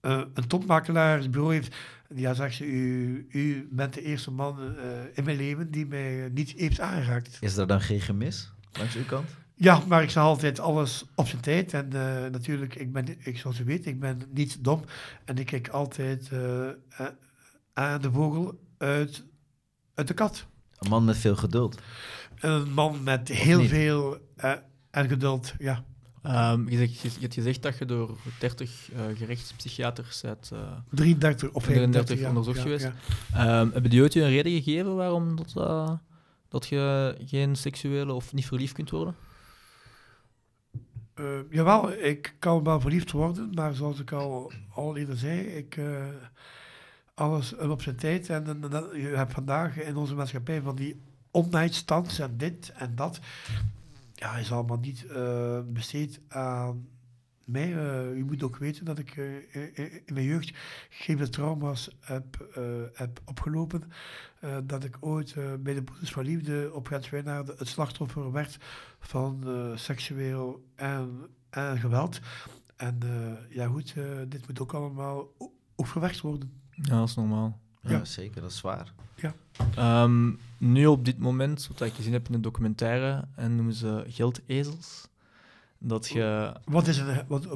eh, een topmakelaarsbureau heeft. Ja, zegt ze, u, u bent de eerste man eh, in mijn leven die mij niet heeft aangeraakt. Is er dan geen gemis langs uw kant? Ja, maar ik zeg altijd alles op zijn tijd. En eh, natuurlijk, ik ben, ik, zoals u weet, ik ben niet dom. En ik kijk altijd eh, eh, aan de vogel uit, uit de kat. Een man met veel geduld. Een man met heel niet? veel eh, en geduld, ja. Ehm, je, zegt, je, je hebt gezegd dat je door 30 eh, gerechtspsychiaters bent, eh, 33 of 35 33 jaar. onderzocht ja, geweest. ja. Ehm, hebben die ooit je een reden gegeven waarom dat, dat je geen seksuele of niet verliefd kunt worden? Eh, jawel, ik kan wel verliefd worden, maar zoals ik al, al eerder zei, ik, eh, alles op zijn tijd. En, en, en je hebt vandaag in onze maatschappij van die one-night stands en dit en dat. Ja, is allemaal niet eh, besteed aan mij. Eh, u moet ook weten dat ik eh, in- in mijn jeugd geen trauma's heb, eh, heb opgelopen. Eh, dat ik ooit eh, bij de Broeders van Liefde op Grenswijnaarden het slachtoffer werd van eh, seksueel en, en geweld. En eh, ja goed, eh, dit moet ook allemaal o- ook verwerkt worden. Ja, dat is normaal. Ja, Ja. zeker, dat is zwaar. Ehm, nu op dit moment, wat ik gezien heb in een documentaire, en noemen ze geldezels. Dat je... Wat is een, wat,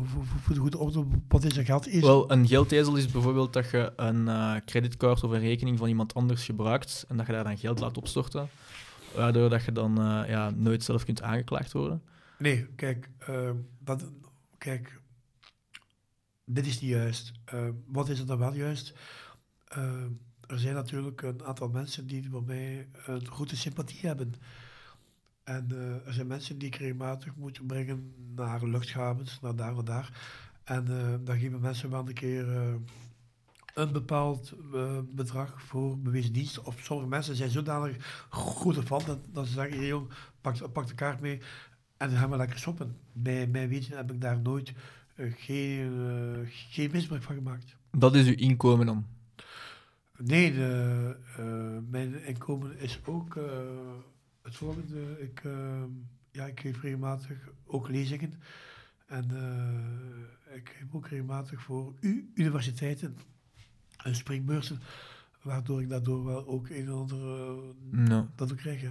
voor, de goede orde, wat is een geld? Is, Wel, een geldezel is bijvoorbeeld dat je een eh, creditcard of een rekening van iemand anders gebruikt en dat je daar dan geld laat opstorten, waardoor dat je dan eh, ja, nooit zelf kunt aangeklaagd worden. Nee, kijk, eh, dat, kijk, dit is niet juist. Wat is er dan wel juist? Er zijn natuurlijk een aantal mensen die voor mij een goede sympathie hebben. En eh, er zijn mensen die ik regelmatig moet brengen naar luchthavens, naar daar en daar. En eh dan geven mensen wel een keer eh, een bepaald bedrag voor bewezen dienst. Of sommige mensen zijn zodanig goed ervan dat, dat ze zeggen, jong, pak, pak de kaart mee en dan gaan we lekker shoppen. Bij mijn weten heb ik daar nooit geen, geen misbruik van gemaakt. Dat is uw inkomen dan. Nee, de, mijn inkomen is ook het volgende. Ik, eh, ja, ik geef regelmatig ook lezingen. En eh, ik geef ook regelmatig voor u, universiteiten en springbeurzen. Waardoor ik daardoor wel ook een en ander eh, dat ook krijg. hè.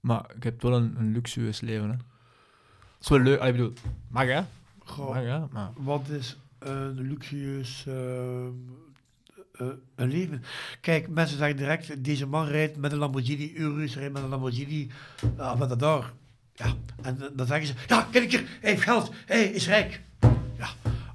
maar je hebt wel een, een luxueus leven, hè. Dat is wel leuk. Ik bedoel, mag hè? Goh, Mag hè? Maar... Wat is een luxueus eh, een leven? Kijk, mensen zeggen direct, deze man rijdt met een Lamborghini Urus, rijdt met een Lamborghini uh, Aventador. Ja, en dan zeggen ze, ja, kijk hier, hij heeft geld, hij is rijk. Ja,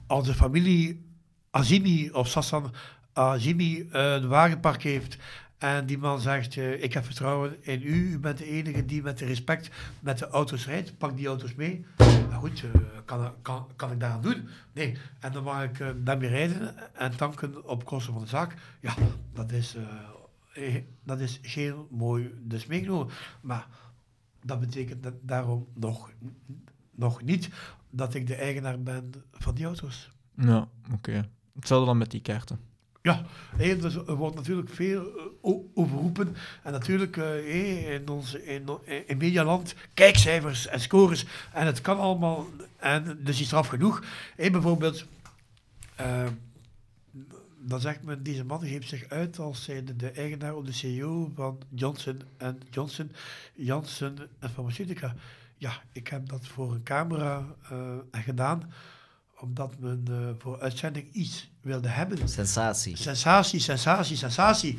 als de familie Azimi of Sassan Azimi een wagenpark heeft en die man zegt, eh, ik heb vertrouwen in u, u bent de enige die met respect met de auto's rijdt, pak die auto's mee. Nou goed, eh, kan, kan, kan ik daaraan doen? Nee. En dan mag ik eh, daarmee rijden en tanken op kosten van de zaak. Ja, dat is, dat is heel mooi dus meegenomen. Maar dat betekent dat daarom nog, nog niet dat ik de eigenaar ben van die auto's. Ja, oké. Hetzelfde dan met die kaarten. Ja, er wordt natuurlijk veel eh, overroepen. En natuurlijk eh, in ons in, in Medialand kijkcijfers en scores. En het kan allemaal. En dus is straf genoeg. Hé, bijvoorbeeld, eh, dan zegt men, deze man geeft zich uit als zijnde de eigenaar of de CEO van Johnson Johnson, Janssen en Pharmaceutica. Ja, ik heb dat voor een camera eh, gedaan, omdat men eh, voor uitzending iets wilde hebben. Sensatie. Sensatie, sensatie, sensatie.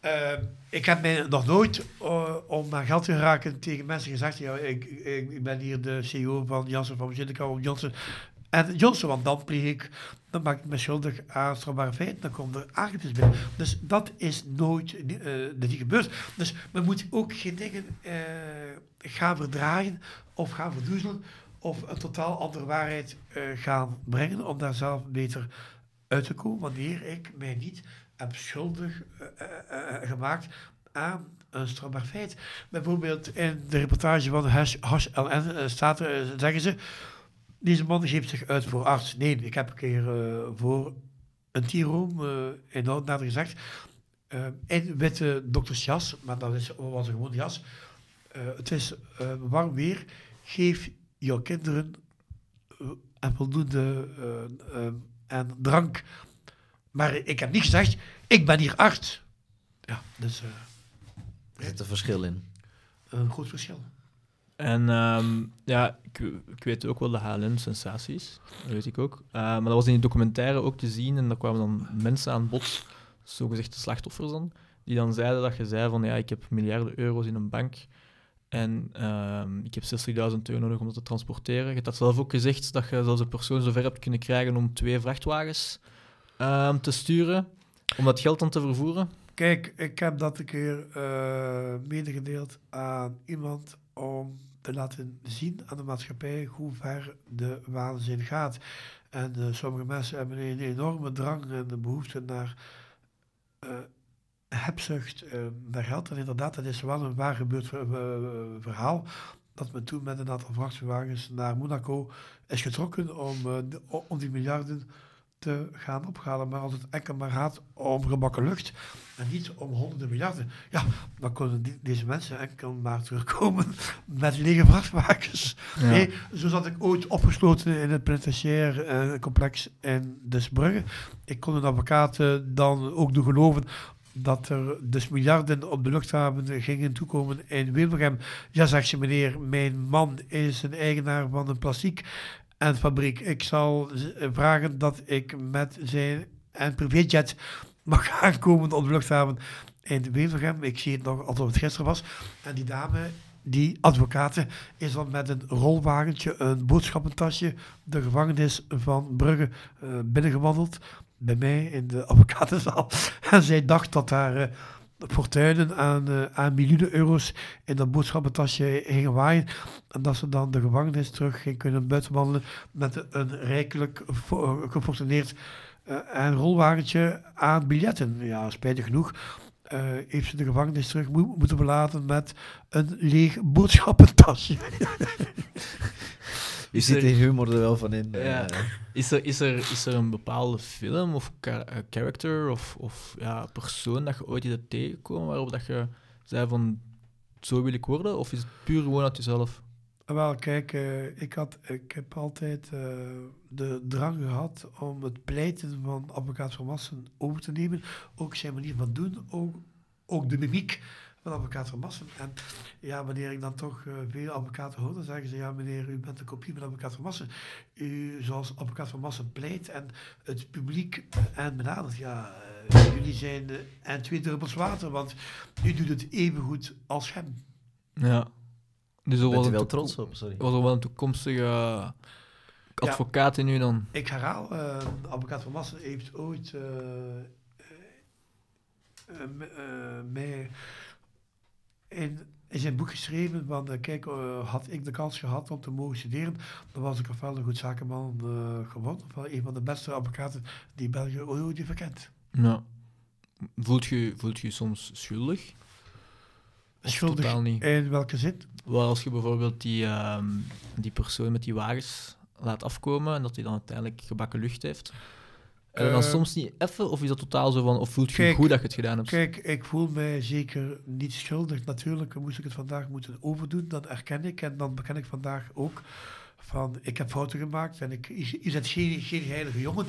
Eh, ik heb mij nog nooit eh, om aan geld te geraken tegen mensen gezegd: ja, ik, ik, ik ben hier de CEO van Janssen Pharmaceutica of Johnson en Johnson, want dan pleeg ik, dan maak ik me schuldig aan strafbare feiten, dan komen er aangiftes bij. Dus dat is nooit dat niet gebeurd. Dus men moet ook geen dingen gaan verdragen of gaan verdoezelen of een totaal andere waarheid eh, gaan brengen om daar zelf beter uit te komen wanneer ik mij niet heb schuldig eh, eh, gemaakt aan een strafbaar feit. Bijvoorbeeld in de reportage van Hash, LN staat er, zeggen ze, deze man geeft zich uit voor arts. Nee, ik heb een keer voor een tierroom uh, in Oudenaarde gezegd, eh, in witte doktersjas, maar dat is, was een gewoon jas. Eh, het is warm weer, geef jouw kinderen eh, en voldoende eh, eh, en drank. Maar ik heb niet gezegd, ik ben hier arts. Ja, dus eh, Er zit een verschil in. een groot verschil. En ehm, ja, ik, ik weet ook wel de HLN-sensaties. Dat weet ik ook. Eh, maar dat was in die documentaire ook te zien. En daar kwamen dan mensen aan bod, zogezegde slachtoffers dan, die dan zeiden dat je zei van ja, ik heb miljarden euro's in een bank en ehm, ik heb 60.000 euro nodig om dat te transporteren. Je hebt zelf ook gezegd dat je zelfs een persoon zover hebt kunnen krijgen om twee vrachtwagens ehm, te sturen, om dat geld dan te vervoeren. Kijk, ik heb dat een keer eh medegedeeld aan iemand om te laten zien aan de maatschappij hoe ver de waanzin gaat. En eh, sommige mensen hebben een enorme drang en de behoefte naar eh, hebzucht, eh, naar geld. En inderdaad, dat is wel een waar gebeurd eh, verhaal. Dat men toen met een aantal vrachtwagens naar Monaco is getrokken om, eh, de- om die miljarden te gaan ophalen. Maar als het enkel maar gaat om gebakken lucht en niet om honderden miljarden, ja, dan kunnen die- deze mensen enkel maar terugkomen <laughs> met lege vrachtwagens. Ja. Nee, zo zat ik ooit opgesloten in het penitentiair eh, complex in Desbrugge. Ik kon een advocaat dan ook doen geloven dat er dus miljarden op de luchthaven gingen toekomen in Wilbraham. Ja, zegt ze meneer, mijn man is een eigenaar van een plastiek en fabriek. Ik zal vragen dat ik met zijn en privéjet mag <laughs> aankomen op de luchthaven in Wevelgem. Ik zie het nog alsof het gisteren was. En die dame, die advocate, is dan met een rolwagentje, een boodschappentasje, de gevangenis van Brugge eh, binnengewandeld. Bij mij in de <laughs> advocatenzaal. En zij dacht dat daar eh, fortuinen aan, eh, aan miljoenen euro's in dat boodschappentasje gingen waaien. En dat ze dan de gevangenis terug ging kunnen buitenwandelen met een rijkelijk fo- gefortuneerd eh, en rolwagentje aan biljetten. Ja, spijtig genoeg eh, heeft ze de gevangenis terug mo- moeten verlaten met een leeg boodschappentasje. <laughs> Je Is ziet er- de humor er wel van in. Ja. eh. Is er, is, er, is er een bepaalde film of eh, character of, of ja, persoon dat je ooit hebt tegengekomen waarop dat je zei van zo wil ik worden? Of is het puur gewoon uit jezelf? Wel, kijk, eh, ik, had, ik heb altijd eh, de drang gehad om het pleiten van advocaat Van Massen over te nemen. Ook zijn manier van doen, ook, ook de mimiek van advocaat Van Massen. En ja, wanneer ik dan toch eh, veel advocaten hoor, dan zeggen ze, ja meneer, u bent een kopie van advocaat Van Massen. U, zoals advocaat Van Massen pleit en het publiek eh, en benadert, ja, eh, jullie zijn eh, en twee druppels water, want u doet het even goed als hem. Ja. Dus er was wel trots op, sorry. Was er wel een toekomstige eh, advocaat in u dan? Ik herhaal, eh, advocaat van Massen heeft ooit eh, eh, eh, eh, mij in, in zijn boek geschreven van, eh, kijk, eh, had ik de kans gehad om te mogen studeren, dan was ik ofwel een goed zakenman eh, geworden, ofwel een van de beste advocaten die België ooit heeft verkend. Ja. Voelt je, voelt je soms schuldig? Of Schuldig totaal niet? in welke zin? Wel, als je bijvoorbeeld die, ehm, die persoon met die wagens laat afkomen en dat hij dan uiteindelijk gebakken lucht heeft. En dan Eh, soms niet even, of is dat totaal zo van, of voelt je kijk, goed dat je het gedaan hebt? Kijk, ik voel mij zeker niet schuldig. Natuurlijk moest ik het vandaag moeten overdoen, dat erken ik. En dan beken ik vandaag ook van, ik heb fouten gemaakt en ik, je je bent geen, geen heilige jongen.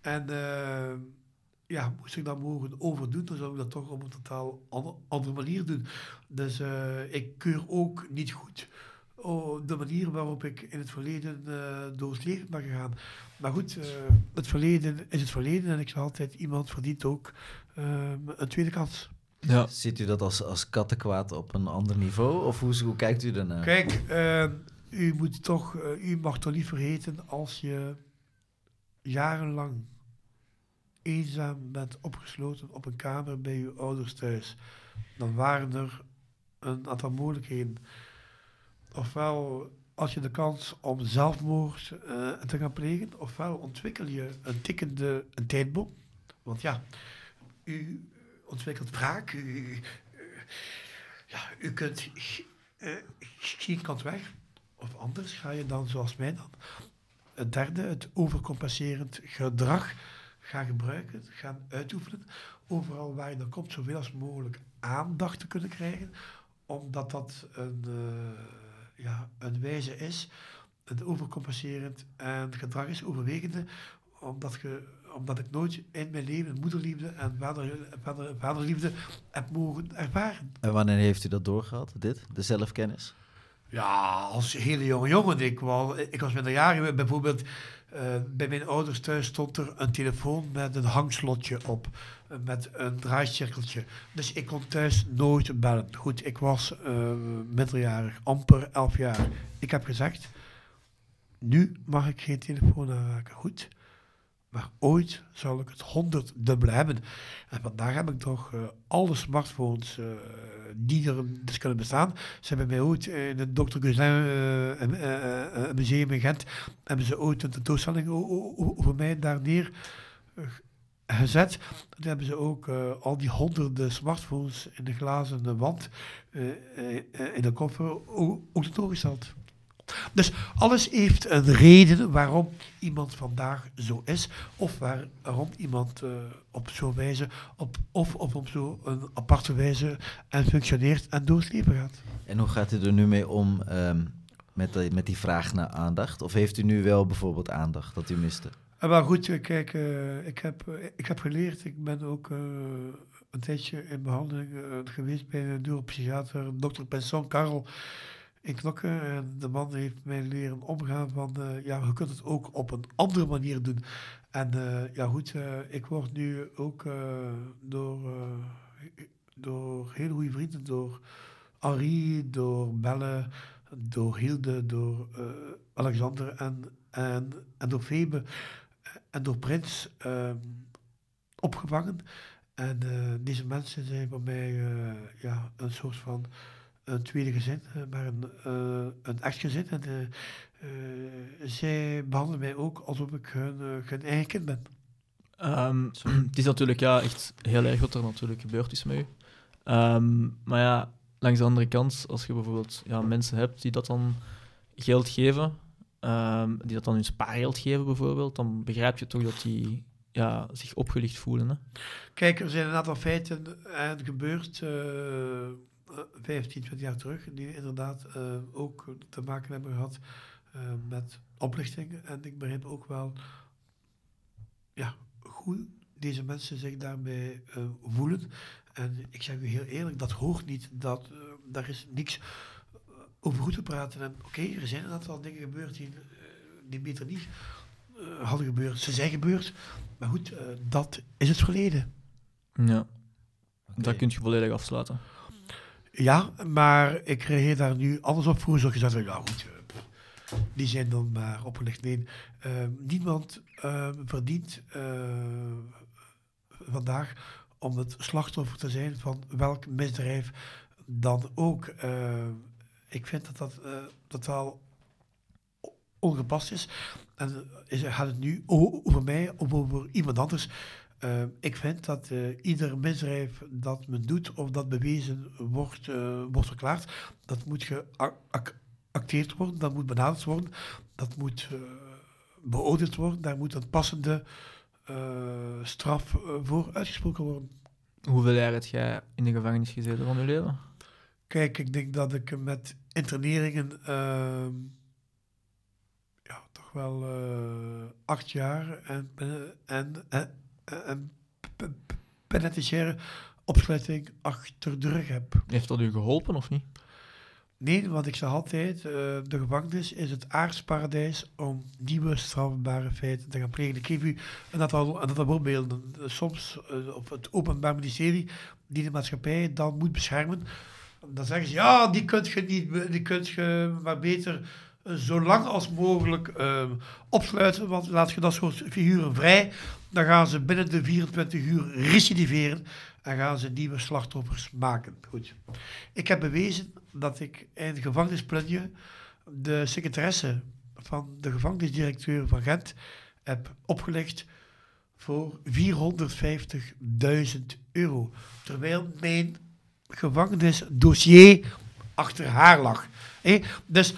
En eh, ja, moest ik dat mogen overdoen, dan zou ik dat toch op een totaal ander- andere manier doen. Dus eh, ik keur ook niet goed oh, de manier waarop ik in het verleden eh, door het leven ben gegaan. Maar goed, eh, het verleden is het verleden en ik zeg altijd, iemand verdient ook ehm, een tweede kans. Ja. Ziet u dat als, als kattenkwaad op een ander niveau? Of hoe, hoe kijkt u daarnaar? Kijk, eh, u moet toch, eh, u mag toch niet vergeten als je jarenlang eenzaam bent opgesloten op een kamer bij uw ouders thuis, dan waren er een aantal mogelijkheden. Ofwel als je de kans om zelfmoord eh, te gaan plegen, ofwel ontwikkel je een tikkende een tijdbom. Want ja, u ontwikkelt wraak, u, ja, u kunt eh, geen kant weg. Of anders ga je dan, zoals mij dan, het derde, het overcompenserend gedrag gaan gebruiken, gaan uitoefenen. Overal waar je dan komt, zoveel als mogelijk aandacht te kunnen krijgen. Omdat dat een, eh, ja, een wijze is, een overcompenserend en gedrag is overwegende. Omdat, ge, omdat ik nooit in mijn leven moederliefde en vader, vader, vaderliefde heb mogen ervaren. En wanneer heeft u dat doorgehad, dit? De zelfkennis? Ja, als hele jonge jongen. Ik was, ik was minderjarig. Bijvoorbeeld eh, bij mijn ouders thuis stond er een telefoon met een hangslotje op. eh, met een draaicirkeltje. Dus ik kon thuis nooit bellen. Goed, ik was eh minderjarig, amper elf jaar. Ik heb gezegd, nu mag ik geen telefoon aanraken. Goed. Maar ooit zal ik het honderddubbele hebben. En vandaag heb ik toch alle smartphones die er dus kunnen bestaan. Ze hebben mij ooit in het Dr. Guzin eh, eh, eh, museum in Gent, hebben ze ooit een tentoonstelling over mij daar neer eh, gezet. Toen hebben ze ook eh, al die honderden smartphones in de glazen wand eh, eh, eh, in de koffer o- ook tentoongesteld. Dus alles heeft een reden waarom iemand vandaag zo is, of waar- waarom iemand eh, op zo'n wijze, op, of op, op zo'n aparte wijze en functioneert en door het leven gaat. En hoe gaat u er nu mee om ehm, met, die, met die vraag naar aandacht? Of heeft u nu wel bijvoorbeeld aandacht dat u miste? En wel goed, eh, kijk, eh, ik, heb, ik heb geleerd, ik ben ook een tijdje in behandeling eh, geweest bij een neuropsychiater, dokter Penson Karel in Knokke. En de man heeft mij leren omgaan van, eh, ja, je kunt het ook op een andere manier doen. En eh, ja, goed, eh, ik word nu ook door, door hele goede vrienden, door Henri, door Belle, door Hilde, door Alexander en, en, en door Febe en door Prins opgevangen. En deze mensen zijn voor mij ja, een soort van een tweede gezin, eh, maar een, eh, een echt gezin. En eh, zij behandelen mij ook alsof ik hun, hun eigen kind ben. Ehm, <clears throat> het is natuurlijk ja, echt heel erg wat er natuurlijk gebeurd is met u. Ehm, maar ja, langs de andere kant, als je bijvoorbeeld ja, mensen hebt die dat dan geld geven, ehm, die dat dan hun spaargeld geven bijvoorbeeld, dan begrijp je toch dat die ja, zich opgelicht voelen. Hè? Kijk, er zijn een aantal feiten en gebeurd 15, 20 jaar terug, die inderdaad eh, ook te maken hebben gehad eh, met oplichtingen. En ik begrijp ook wel ja, hoe deze mensen zich daarbij eh, voelen. En ik zeg u heel eerlijk, dat hoort niet. Dat, eh, daar is niks eh, over goed te praten. En oké, er zijn een aantal dingen gebeurd die, eh, die beter niet eh, hadden gebeurd. Ze zijn gebeurd. Maar goed, eh, dat is het verleden. Ja, dat kun je volledig afsluiten. Ja, maar ik reageer daar nu anders op. Vroeger ik gezegd hebben, ja goed, eh, die zijn dan maar opgelegd. Nee, eh, niemand eh, verdient eh, vandaag om het slachtoffer te zijn van welk misdrijf dan ook. Eh, ik vind dat dat eh, totaal ongepast is. En is, gaat het nu over mij of over iemand anders? Eh, ik vind dat eh, ieder misdrijf dat men doet of dat bewezen wordt, eh, wordt verklaard, dat moet geacteerd worden, dat moet benaderd worden, dat moet eh, beoordeeld worden, daar moet een passende straf voor uitgesproken worden. Hoeveel jaar heb jij in de gevangenis gezeten van je leven? Kijk, ik denk dat ik met interneringen ehm, ja, toch wel acht jaar en, en, en, penitentiaire opsluiting achter de rug heb. Heeft dat u geholpen of niet? Nee, want ik zeg altijd, eh, de gevangenis is het aardsparadijs om nieuwe strafbare feiten te gaan plegen. Ik geef u een aantal, een aantal voorbeelden. Eh, Soms eh, op het openbaar ministerie, die de maatschappij dan moet beschermen, dan zeggen ze, ja, die kunt je niet, die kunt je maar beter eh, zo lang als mogelijk eh, opsluiten, want laat je dat soort figuren vrij, dan gaan ze binnen de 24 uur recidiveren en gaan ze nieuwe slachtoffers maken. Goed. Ik heb bewezen dat ik in gevangenisplunje de secretaresse van de gevangenisdirecteur van Gent heb opgelegd voor 450.000 euro. Terwijl mijn gevangenisdossier achter haar lag. Dus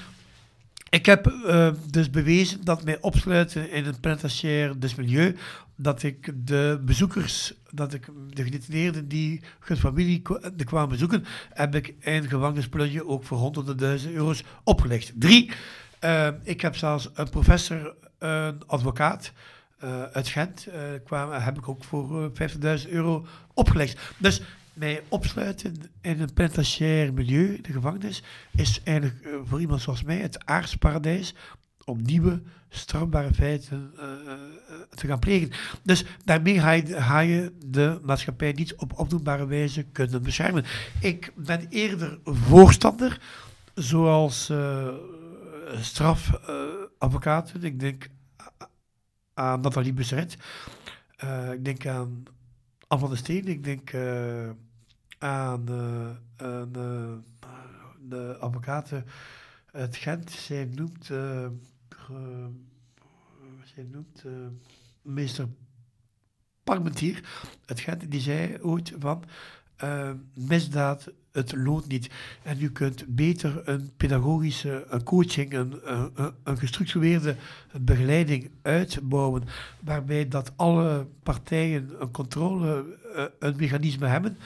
ik heb eh, dus bewezen dat mij opsluiten in een penitentiair dus milieu, dat ik de bezoekers, dat ik de gedetineerden die hun familie de kwamen bezoeken, heb ik in gevangenisplunje ook voor honderden duizend euro's opgelegd. Drie, eh, ik heb zelfs een professor, een advocaat eh, uit Gent, eh, kwam, heb ik ook voor eh, 50.000 euro opgelegd. Dus mij opsluiten in een penitentiair milieu, de gevangenis, is eigenlijk eh, voor iemand zoals mij het aardsparadijs om nieuwe strafbare feiten eh, eh, te gaan plegen. Dus daarmee ga je, je de maatschappij niet op opdoenbare wijze kunnen beschermen. Ik ben eerder voorstander, zoals eh strafadvocaten, ik denk aan Nathalie Busseret, eh, ik denk aan Anne van der Steen, ik denk aan, eh, aan eh, de advocaten uit Gent. Zij noemt, eh, zij noemt meester Parmentier uit Gent, die zei ooit van misdaad, het loont niet. En u kunt beter een pedagogische een coaching, een, een, een- gestructureerde begeleiding uitbouwen, waarbij dat alle partijen een controle, een mechanisme hebben,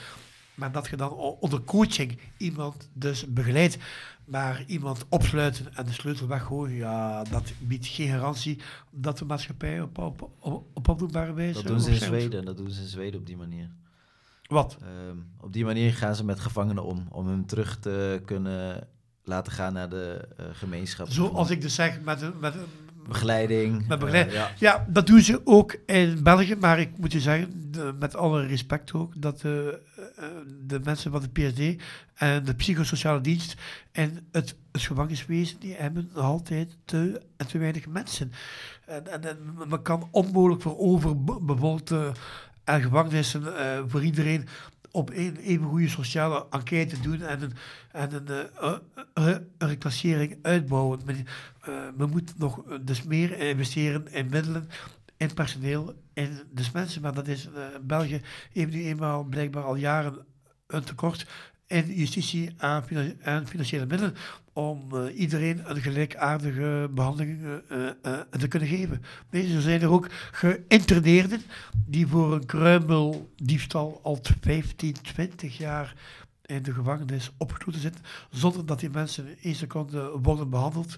maar dat je dan onder coaching iemand dus begeleidt, maar iemand opsluiten en de sleutel weggooien, ja, dat biedt geen garantie dat de maatschappij op, op, op, op opdoenbare wijze Dat doen ze in. Zweden, dat doen ze in Zweden op die manier. Wat? Ehm, op die manier gaan ze met gevangenen om, om hem terug te kunnen laten gaan naar de eh, gemeenschap. Zoals ik dus zeg, met met een Begeleiding. Met begeleiding. eh, ja. Ja, dat doen ze ook in België, maar ik moet je zeggen, de- met alle respect ook, dat de, eh, de mensen van de PSD en de psychosociale dienst en het, het gevangeniswezen, die hebben nog altijd te, te weinig mensen. En, en, en men kan onmogelijk voor overbevolkte en gevangenissen eh, voor iedereen op een even goede sociale enquête doen en een, en een, eh, eh, eh, reclassering uitbouwen. Men, men moet nog dus meer investeren in middelen, in personeel, in dus mensen. Maar dat is, eh, België heeft nu eenmaal blijkbaar al jaren een tekort in justitie aan financiële middelen om eh, iedereen een gelijkaardige behandeling eh, eh, te kunnen geven. Zo zijn er ook geïnterneerden die voor een kruimeldiefstal al 15, 20 jaar in de gevangenis opgesloten zitten, zonder dat die mensen in één seconde worden behandeld.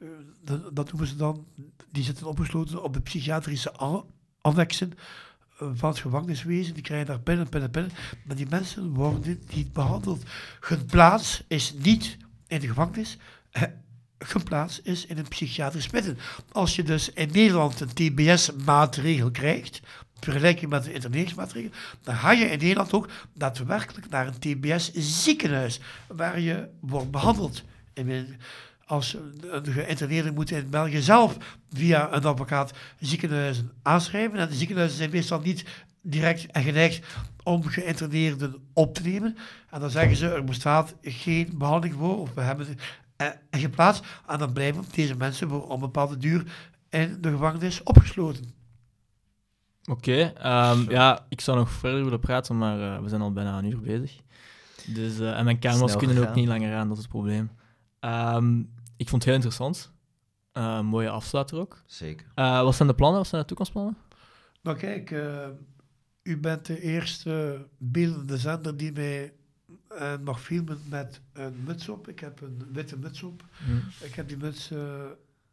Eh, dat, noemen ze dan, die zitten opgesloten op de psychiatrische an- annexen van het gevangeniswezen. Die krijgen daar binnen, binnen, binnen. Maar die mensen worden niet behandeld. Hun plaats is niet in de gevangenis. eh, Hun plaats is in een psychiatrisch midden. Als je dus in Nederland een TBS-maatregel krijgt, vergelijking met de interneringsmaatregel, dan ga je in Nederland ook daadwerkelijk naar een TBS-ziekenhuis, waar je wordt behandeld. Als een geïnterneerde moet in België zelf via een advocaat ziekenhuizen aanschrijven. En de ziekenhuizen zijn meestal niet direct en geneigd om geïnterneerden op te nemen. En dan zeggen ze, er bestaat geen behandeling voor, of we hebben het eh, geplaatst. En dan blijven deze mensen voor een bepaalde duur in de gevangenis opgesloten. Oké, ehm, ja, ik zou nog verder willen praten, maar eh, we zijn al bijna een uur bezig. Dus, eh, en mijn camera's kunnen ook niet langer aan, dat is het probleem. Ehm, ik vond het heel interessant. Eh, mooie afsluiter ook. Zeker. Eh, wat zijn de plannen? Wat zijn de toekomstplannen? Nou kijk, eh, u bent de eerste beeldende zender die mij eh, mag filmen met een muts op. Ik heb een witte muts op. Ik heb die muts eh,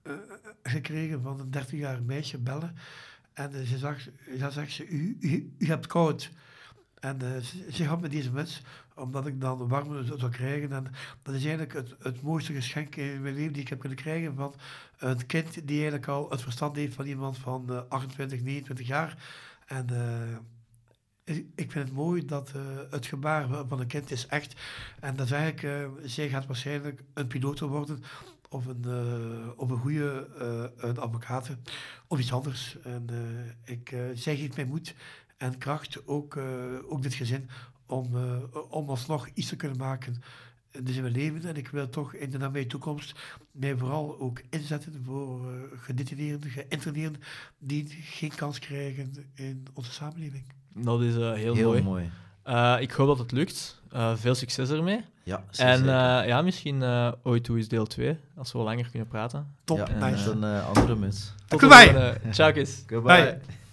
eh, gekregen van een 13-jarig meisje, bellen. En eh, ze zag, dan zegt ze, u, u, u hebt koud. En eh, ze, ze had me deze muts, omdat ik dan warm zou zou krijgen. En dat is eigenlijk het, het mooiste geschenk in mijn leven die ik heb kunnen krijgen van een kind die eigenlijk al het verstand heeft van iemand van eh, 28, 29 jaar. En eh, ik- vind het mooi dat eh, het gebaar van- een kind is echt. En dat is eigenlijk, eh, zij gaat waarschijnlijk een piloot worden of een, eh, of een goede een advocaat of iets anders. En ik, zij geeft mij moed en kracht, ook, ook dit gezin, om, om alsnog iets te kunnen maken. In mijn leven. En ik wil toch in de nabije toekomst mij vooral ook inzetten voor gedetineerden, geïnterneerden die geen kans krijgen in onze samenleving. Dat is eh, heel, Heel mooi. mooi. Eh, ik hoop dat het lukt. Eh, veel succes ermee. Ja, En eh, ja, misschien eh, ooit toe is deel 2, als we wel langer kunnen praten. Top, ja, en, nice. met een andere muts. Tot Goodbye. de volgende. Ciao, kies. Goodbye. Bye.